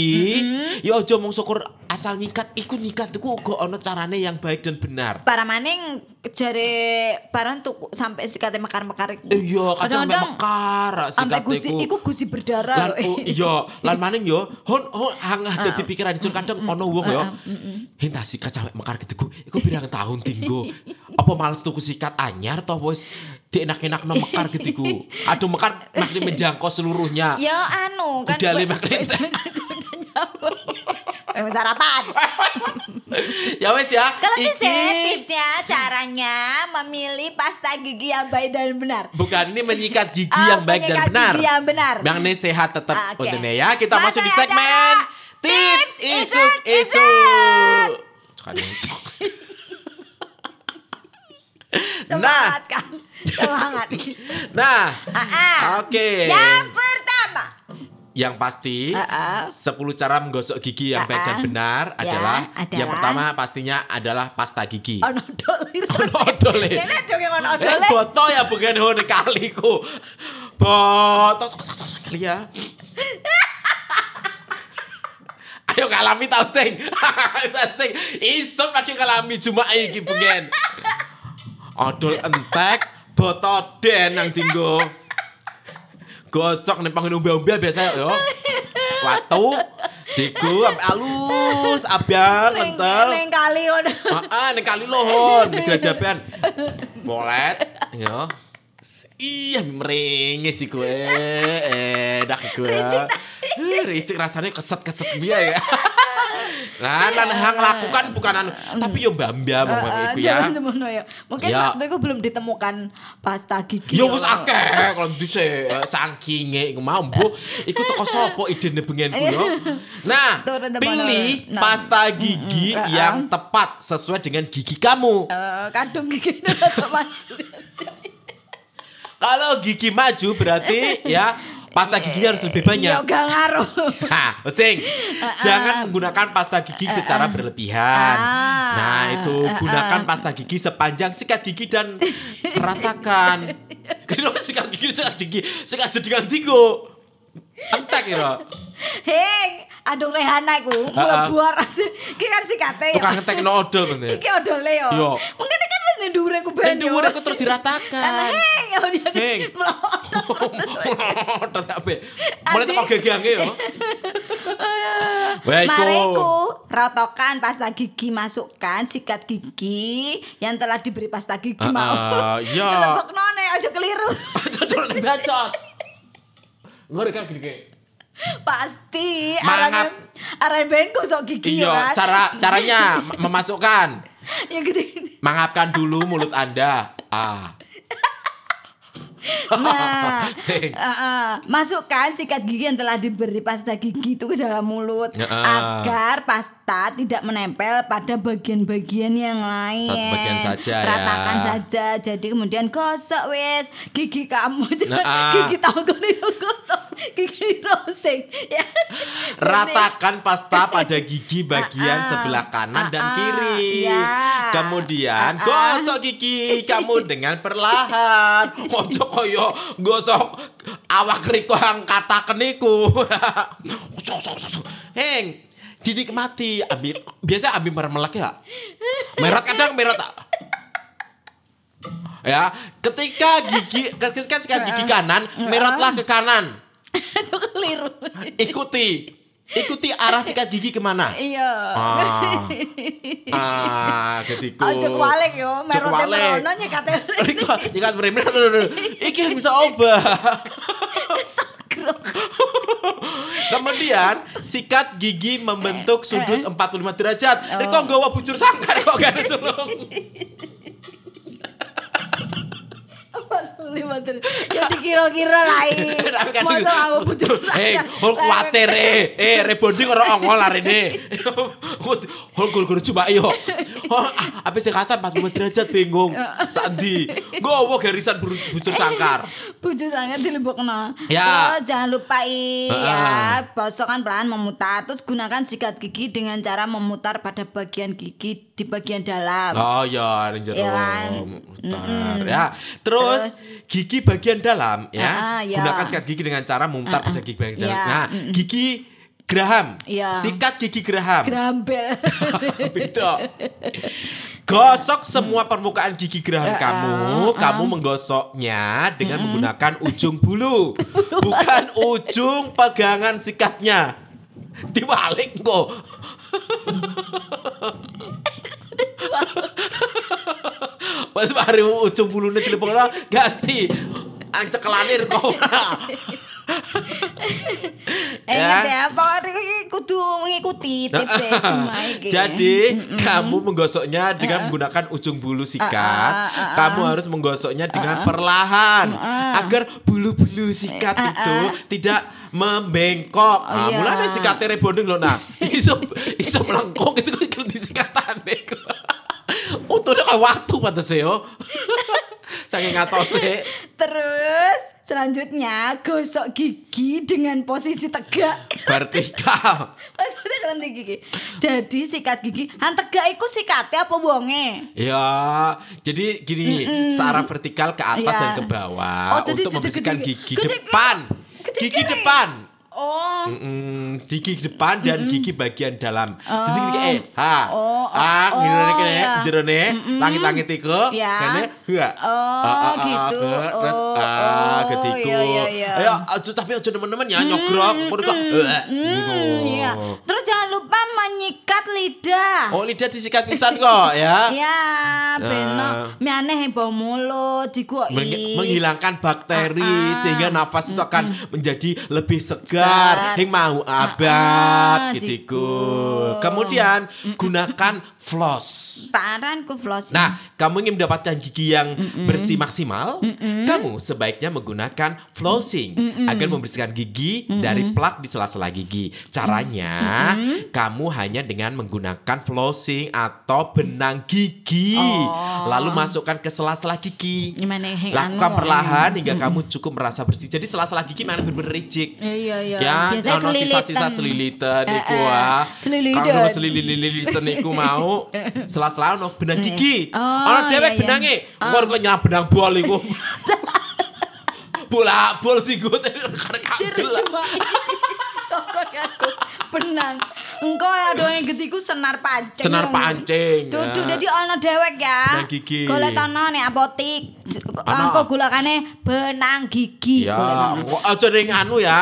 S2: ya aja mung syukur asal nyikat iku nyikat iku uga ana carane yang baik dan benar.
S1: Para maning jare barang tuku sampai sikate mekar-mekar iku.
S2: Iya, kadang sampe mekar
S1: Sampai
S2: sikat
S1: gusi
S2: iku.
S1: iku gusi berdarah
S2: Lan oh, *laughs* iya, lan maning yo hon hon hang dadi pikiran dicur kadang ana wong yo. Henta sikat sampe mekar gitu iku pirang tahun tinggo. *laughs* Apa males tuku sikat anyar toh wis dienak-enakno mekar gitu iku. Aduh mekar makin menjangkau seluruhnya.
S1: Ya anu kan. Kowe-
S2: makin-
S1: Eh, sarapan. *laughs*
S2: ya wes ya.
S1: Kalau bisa tipsnya caranya memilih pasta gigi yang baik dan benar.
S2: Bukan ini menyikat gigi
S1: Oh,
S2: yang baik dan benar.
S1: gigi yang benar.
S2: Yang ini sehat tetap
S1: Oke.
S2: untune ya. Kita masuk di segmen tips isuk
S1: Isuk *laughs*
S2: isuk. Nah,
S1: Semangat kan? Semangat. *laughs*
S2: nah,
S1: Ah, ah.
S2: oke.
S1: Yang pertama.
S2: Yang pasti
S1: ah.
S2: 10 cara menggosok gigi yang baik
S1: Ah,
S2: dan benar
S1: Ya,
S2: adalah,
S1: adalah.
S2: yang pertama pastinya adalah pasta gigi.
S1: Ono dolir.
S2: Ono.
S1: Kene dong yang ono
S2: Eh,
S1: odole.
S2: boto ya bukan hone kaliku. Boto sok sok sok kali ya. *laughs* Ayo ngalami tau sing. Tau sing. Isun lagi ngalami cuma iki pengen. Odol entek, boto den nang tinggo. Gosok nih panggil umbel-umbel biasa yo. Watu, diku alus, abang,
S1: Neng
S2: kental.
S1: neng kali ono.
S2: Ah, ning kali lohon, gerajaban. Bolet, yo. Iya, meringis sih gue. Eh, dah gue. Ricik rasanya keset-keset dia ya. Nah, lan hang lakukan bukan anu, tapi yo mbak-mbak mau
S1: Ah,
S2: iku ya.
S1: Ya. Mungkin
S2: Ya.
S1: waktu itu belum ditemukan pasta gigi.
S2: Yo wis akeh kalau dhisik sakinge iku mau mbok iku teko sapa idene bengenku yo. Nah, pilih.
S1: Nah.
S2: pasta gigi yang tepat sesuai dengan gigi kamu.
S1: Eh, kadung gigi *laughs* maju.
S2: Kalau gigi maju berarti *laughs* ya pasta giginya harus lebih
S1: Iya,
S2: banyak.
S1: gak ngaruh. *laughs*
S2: Hah, pusing. Jangan menggunakan pasta gigi secara berlebihan.
S1: Ah.
S2: Nah, itu gunakan pasta gigi sepanjang sikat gigi dan *laughs* ratakan. Kenapa sikat gigi sikat gigi sikat jedingan tigo. Entek kira.
S1: Heng, aduh Rehana iku mlebu ora. Iki kan sikate ya.
S2: Tukang ngetek odol bener.
S1: Iki odole yo.
S2: Yo.
S1: Mungkin kan ning dhuwure ku ben.
S2: Dan dhuwur aku terus diratakan.
S1: Heng, ya dia
S2: Heng.
S1: melot.
S2: Terus sampe mulai teko gegange yo.
S1: Mariku rotokan pasta gigi masukkan sikat gigi yang telah diberi pasta gigi
S2: Ah,
S1: mau.
S2: iya. *laughs*
S1: Lebok none aja keliru. *laughs*
S2: Jadul nih bacot. Ngori kan kayak.
S1: Pasti
S2: Mangap.
S1: arane ben gosok gigi
S2: Iya,
S1: ya kan.
S2: cara *laughs* caranya mem- memasukkan.
S1: Ya gitu.
S2: Mangapkan dulu mulut Anda. Ah. *laughs*
S1: Nah, uh, uh, masukkan sikat gigi yang telah diberi pasta gigi itu ke dalam mulut
S2: Ya, ah.
S1: agar pasta tidak menempel pada bagian-bagian yang lain.
S2: Satu bagian saja, ya.
S1: Ratakan saja. Jadi kemudian gosok wes gigi kamu. *laughs* Jangan
S2: ah.
S1: gigi tangan itu *laughs* gosok, gigi rosing. Ya.
S2: Ratakan pasta pada gigi bagian
S1: Ah, ah.
S2: sebelah kanan dan
S1: Ah, ah.
S2: kiri.
S1: Iya.
S2: Kemudian
S1: Ah, ah.
S2: gosok gigi kamu dengan perlahan. Ojo koyo gosok awak riko yang kataken iku. *laughs* Sok, sok. Heng, dinikmati. Ambil biasa ambil mermelek ya. Merot kadang merot tak? Ya, ketika gigi ketika sikat gigi kanan, merotlah ke kanan. *laughs*
S1: itu keliru.
S2: Ikuti. Ikuti arah sikat gigi ke mana?
S1: Iya.
S2: Ah. Ah, ketiku.
S1: Aja kewalik yo, merote merono nyekate.
S2: Riko, *laughs* nyikat bener-bener. Iki bisa obah. Kemudian sikat gigi membentuk sudut 45 derajat. Ini kok nggawa bujur sangkar kok gak *laughs* sulung.
S1: Lima ter- Ya dikira-kira lain. *laughs*
S2: Tapi kan
S1: Masa aku bujur
S2: Eh, hol kuatir eh. Eh, rebonding ora ongol arene. *laughs* Hol guru-guru coba yo. Oh, apa sih kata 45 derajat bingung. *laughs* Sandi. Gowo garisan bujur sangkar.
S1: Bujur sangat dilebokno.
S2: Ya.
S1: Terus jangan lupa i,
S2: Heeh.
S1: ya, bosokkan pelan memutar. Terus gunakan sikat gigi dengan cara memutar pada bagian gigi di bagian dalam.
S2: Oh ya, ini jero.
S1: Ya kan?
S2: Mutar, ya. Terus, gigi bagian dalam ya.
S1: Ah, ya.
S2: Gunakan sikat gigi dengan cara memutar pada gigi bagian dalam.
S1: Ya,
S2: Nah, gigi geraham.
S1: Ya.
S2: Sikat gigi geraham.
S1: Grambel. *laughs*
S2: Beda. Gosok semua permukaan gigi geraham
S1: Ah,
S2: kamu.
S1: ah,
S2: Kamu menggosoknya dengan menggunakan ujung *laughs* bulu, bukan ujung pegangan sikatnya. Dibalik kok. Pas hari ujung bulunya telepon ganti. Ancekelanir kok. *laughs* *laughs*
S1: Ingat ya, pokoknya iki kudu mengikuti tips cuma iki.
S2: Jadi kamu menggosoknya dengan menggunakan ujung bulu sikat. Kamu harus menggosoknya dengan perlahan agar bulu-bulu sikat itu tidak membengkok.
S1: Oh,
S2: Nah,
S1: iya.
S2: mulanya sikatnya rebonding loh. Nah, *laughs* iso iso melengkung itu kan kalau disikatan *laughs* Untungnya kayak waktu pantas yo. Saking ngatose.
S1: Terus selanjutnya gosok gigi dengan posisi tegak.
S2: vertikal.
S1: Maksudnya kalian gigi. Jadi sikat gigi, han tegak iku sikatnya apa wonge?
S2: Ya, jadi gini, searah vertikal ke atas
S1: Iya.
S2: dan ke bawah
S1: Oh,
S2: untuk membersihkan gigi
S1: gede-
S2: depan. Gigi depan.
S1: Oh,
S2: Mm-mm, gigi depan dan gigi bagian dalam. Jadi gigi eh ha.
S1: Oh, oh,
S2: ah,
S1: oh,
S2: ngene kene
S1: ya.
S2: jerone langit-langit iku.
S1: Ya.
S2: Kene ha.
S1: Oh, gitu.
S2: Terus
S1: Oh,
S2: ah
S1: oh,
S2: ketiku.
S1: iya, iya, iya.
S2: Ayo aja tapi aja nemen-nemen ya nyogrok. Ngono kok.
S1: iya. Terus jangan lupa menyikat lidah.
S2: Oh, lidah disikat pisan kok ya.
S1: Ya, beno.
S2: Ah.
S1: Mianeh yang bau mulut.
S2: Meng- menghilangkan bakteri
S1: Ah, ah.
S2: sehingga nafas itu akan menjadi lebih segar,
S1: Segar.
S2: yang mau
S1: Ah,
S2: abad
S1: ah,
S2: gitu. Kemudian gunakan floss.
S1: Paran ku floss.
S2: Nah, kamu ingin mendapatkan gigi yang bersih maksimal, kamu sebaiknya menggunakan flossing agar membersihkan gigi dari plak di sela-sela gigi. Caranya, kamu hanya dengan menggunakan flossing atau benang gigi,
S1: Oh.
S2: lalu masukkan ke sela-sela gigi.
S1: Gimana
S2: Lakukan
S1: anu,
S2: perlahan hingga kamu cukup merasa bersih. Jadi sela-sela gigi mana bener-bener ricik.
S1: Iya, iya.
S2: Ya,
S1: Biasanya
S2: ono sisa-sisa
S1: selilitan.
S2: selilitan
S1: Eh,
S2: iku
S1: eh.
S2: ah.
S1: Selilitan.
S2: Kalau selilitan iku mau *laughs* sela-sela ono benang gigi.
S1: Oh,
S2: ono dewek
S1: iya, iya.
S2: benange. Engko kok nyelap benang bol iku. *laughs* Bola bol digut karek
S1: cuma Kok aku benang. Engkau ada yang getiku senar pancing.
S2: Senar pancing,
S1: Dudu
S2: ya.
S1: jadi ana dewek ya.
S2: Benang gigi.
S1: Golek tono nih apotik.
S2: Ana.
S1: Engkau gulakane benang gigi.
S2: Ya,
S1: golekane.
S2: aja ning anu ya.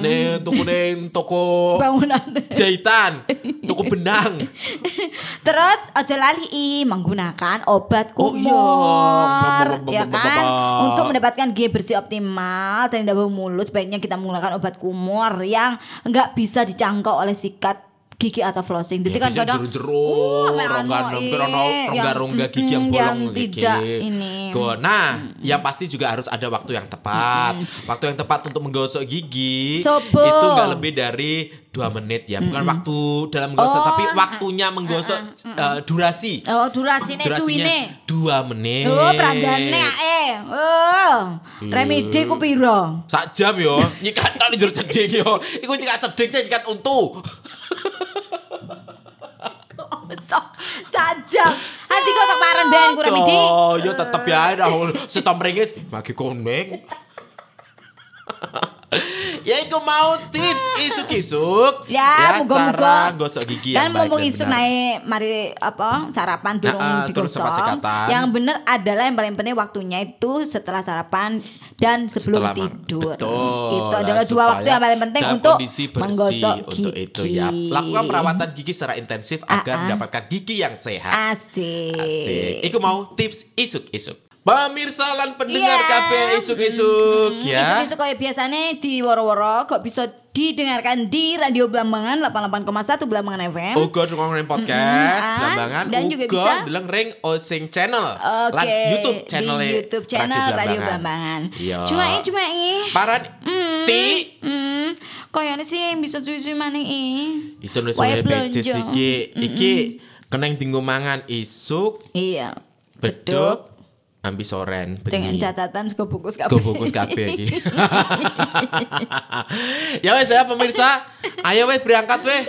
S2: Ning tuku ning toko
S1: bangunan.
S2: jahitan, *laughs* toko benang.
S1: Terus aja lali i menggunakan obat
S2: Oh, iya.
S1: kumur, ya kan? Untuk mendapatkan gigi bersih optimal dan tidak bau mulut, sebaiknya kita menggunakan obat kumur yang nggak bisa dijangkau oleh sikat gigi atau flossing. Jadi kan kadang
S2: jeru-jeru,
S1: Uh, ame anu,
S2: rongga
S1: iya,
S2: rongga
S1: yang-
S2: rongga gigi yang bolong
S1: tidak
S2: gigi.
S1: ini.
S2: Nah, yang pasti juga harus ada waktu yang tepat. Waktu yang tepat untuk menggosok gigi itu nggak lebih dari dua menit ya. Bukan waktu dalam menggosok,
S1: Oh,
S2: tapi waktunya menggosok eh, durasi.
S1: Oh, durasine
S2: Durasinya
S1: suwine.
S2: dua menit.
S1: Oh, prandane eh. Oh, remedi ku piro?
S2: Sak jam yo, nyikat nang njur cedhing yo. Iku nyikat cedhing nyikat untu.
S1: Sok sajam. Hati kok sak paren ben ku remedi.
S2: Oh, yo tetep ya dah setom ringis bagi koneng. *laughs* ya iku mau tips isuk-isuk
S1: Ya, muga-muga.
S2: cara gosok gigi yang
S1: Dan
S2: baik
S1: mumpung
S2: dan
S1: isu
S2: benar.
S1: naik mari apa sarapan durung
S2: Ah, ah, terus sama
S1: digosok. Yang benar adalah yang paling penting waktunya itu setelah sarapan dan sebelum
S2: Setelah
S1: tidur.
S2: Betul.
S1: Itu
S2: Nah,
S1: adalah dua
S2: supaya
S1: waktu yang paling penting untuk menggosok gigi.
S2: untuk itu ya. Lakukan perawatan gigi secara intensif
S1: Ah,
S2: agar
S1: ah.
S2: mendapatkan gigi yang sehat.
S1: Asik.
S2: Asik. Iku mau tips isuk-isuk. Pemirsa lan pendengar
S1: Iya.
S2: kabeh isuk-isuk
S1: Hmm,
S2: ya.
S1: Isu-isu kayak biasanya di woro-woro kok bisa didengarkan di Radio Blambangan 88,1 Blambangan FM.
S2: Uga ngomongin podcast
S1: Mm-mm, ah,
S2: Blambangan
S1: dan juga
S2: uga
S1: bisa-
S2: deleng ring Osing channel
S1: Oke,
S2: lan YouTube channel
S1: di YouTube channel Radio Blambangan.
S2: Iya.
S1: Cuma ini cuma ini.
S2: Paran
S1: Hmm,
S2: ti
S1: Hmm, kayaknya sih yang bisa cuci mana ini.
S2: iso
S1: wae
S2: beces
S1: blonjo.
S2: iki iki keneng tinggo mangan isuk
S1: Iya.
S2: beduk ambi soren
S1: Dengan catatan sego bungkus
S2: Go bungkus kabeh iki. ya wes ya pemirsa, ayo wes berangkat weh.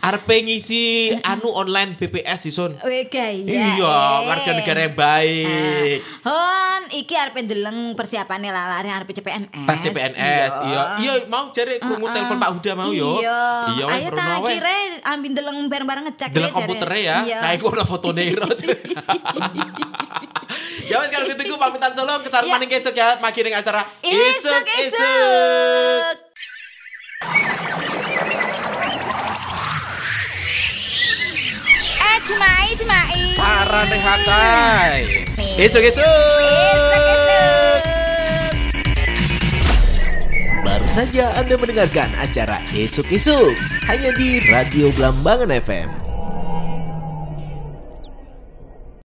S2: Arep ngisi anu online BPS Ison.
S1: Weh gaya.
S2: Iya, warga negara yang baik.
S1: Hon, iki arep ndeleng persiapane lalare arep CPNS.
S2: Tes CPNS, iya. Iya, mau jare krungu telepon Pak Huda mau yo.
S1: Iya.
S2: Iya,
S1: Ayo
S2: weh.
S1: kira ambil ndeleng bareng-bareng ngecek
S2: Deleng komputernya ya.
S1: Iya.
S2: Nah, iku ono fotone. *laughs* *laughs* ya wes kalau gitu pamitan solo kecar
S1: Iya.
S2: maning kesuk ya magi ning acara
S1: Isuk,
S2: isuk.
S1: isuk. Eh, cumai, cumai.
S2: Parah deh hatai.
S1: Isuk isuk.
S3: Baru saja Anda mendengarkan acara Esok Esok hanya di Radio Blambangan FM.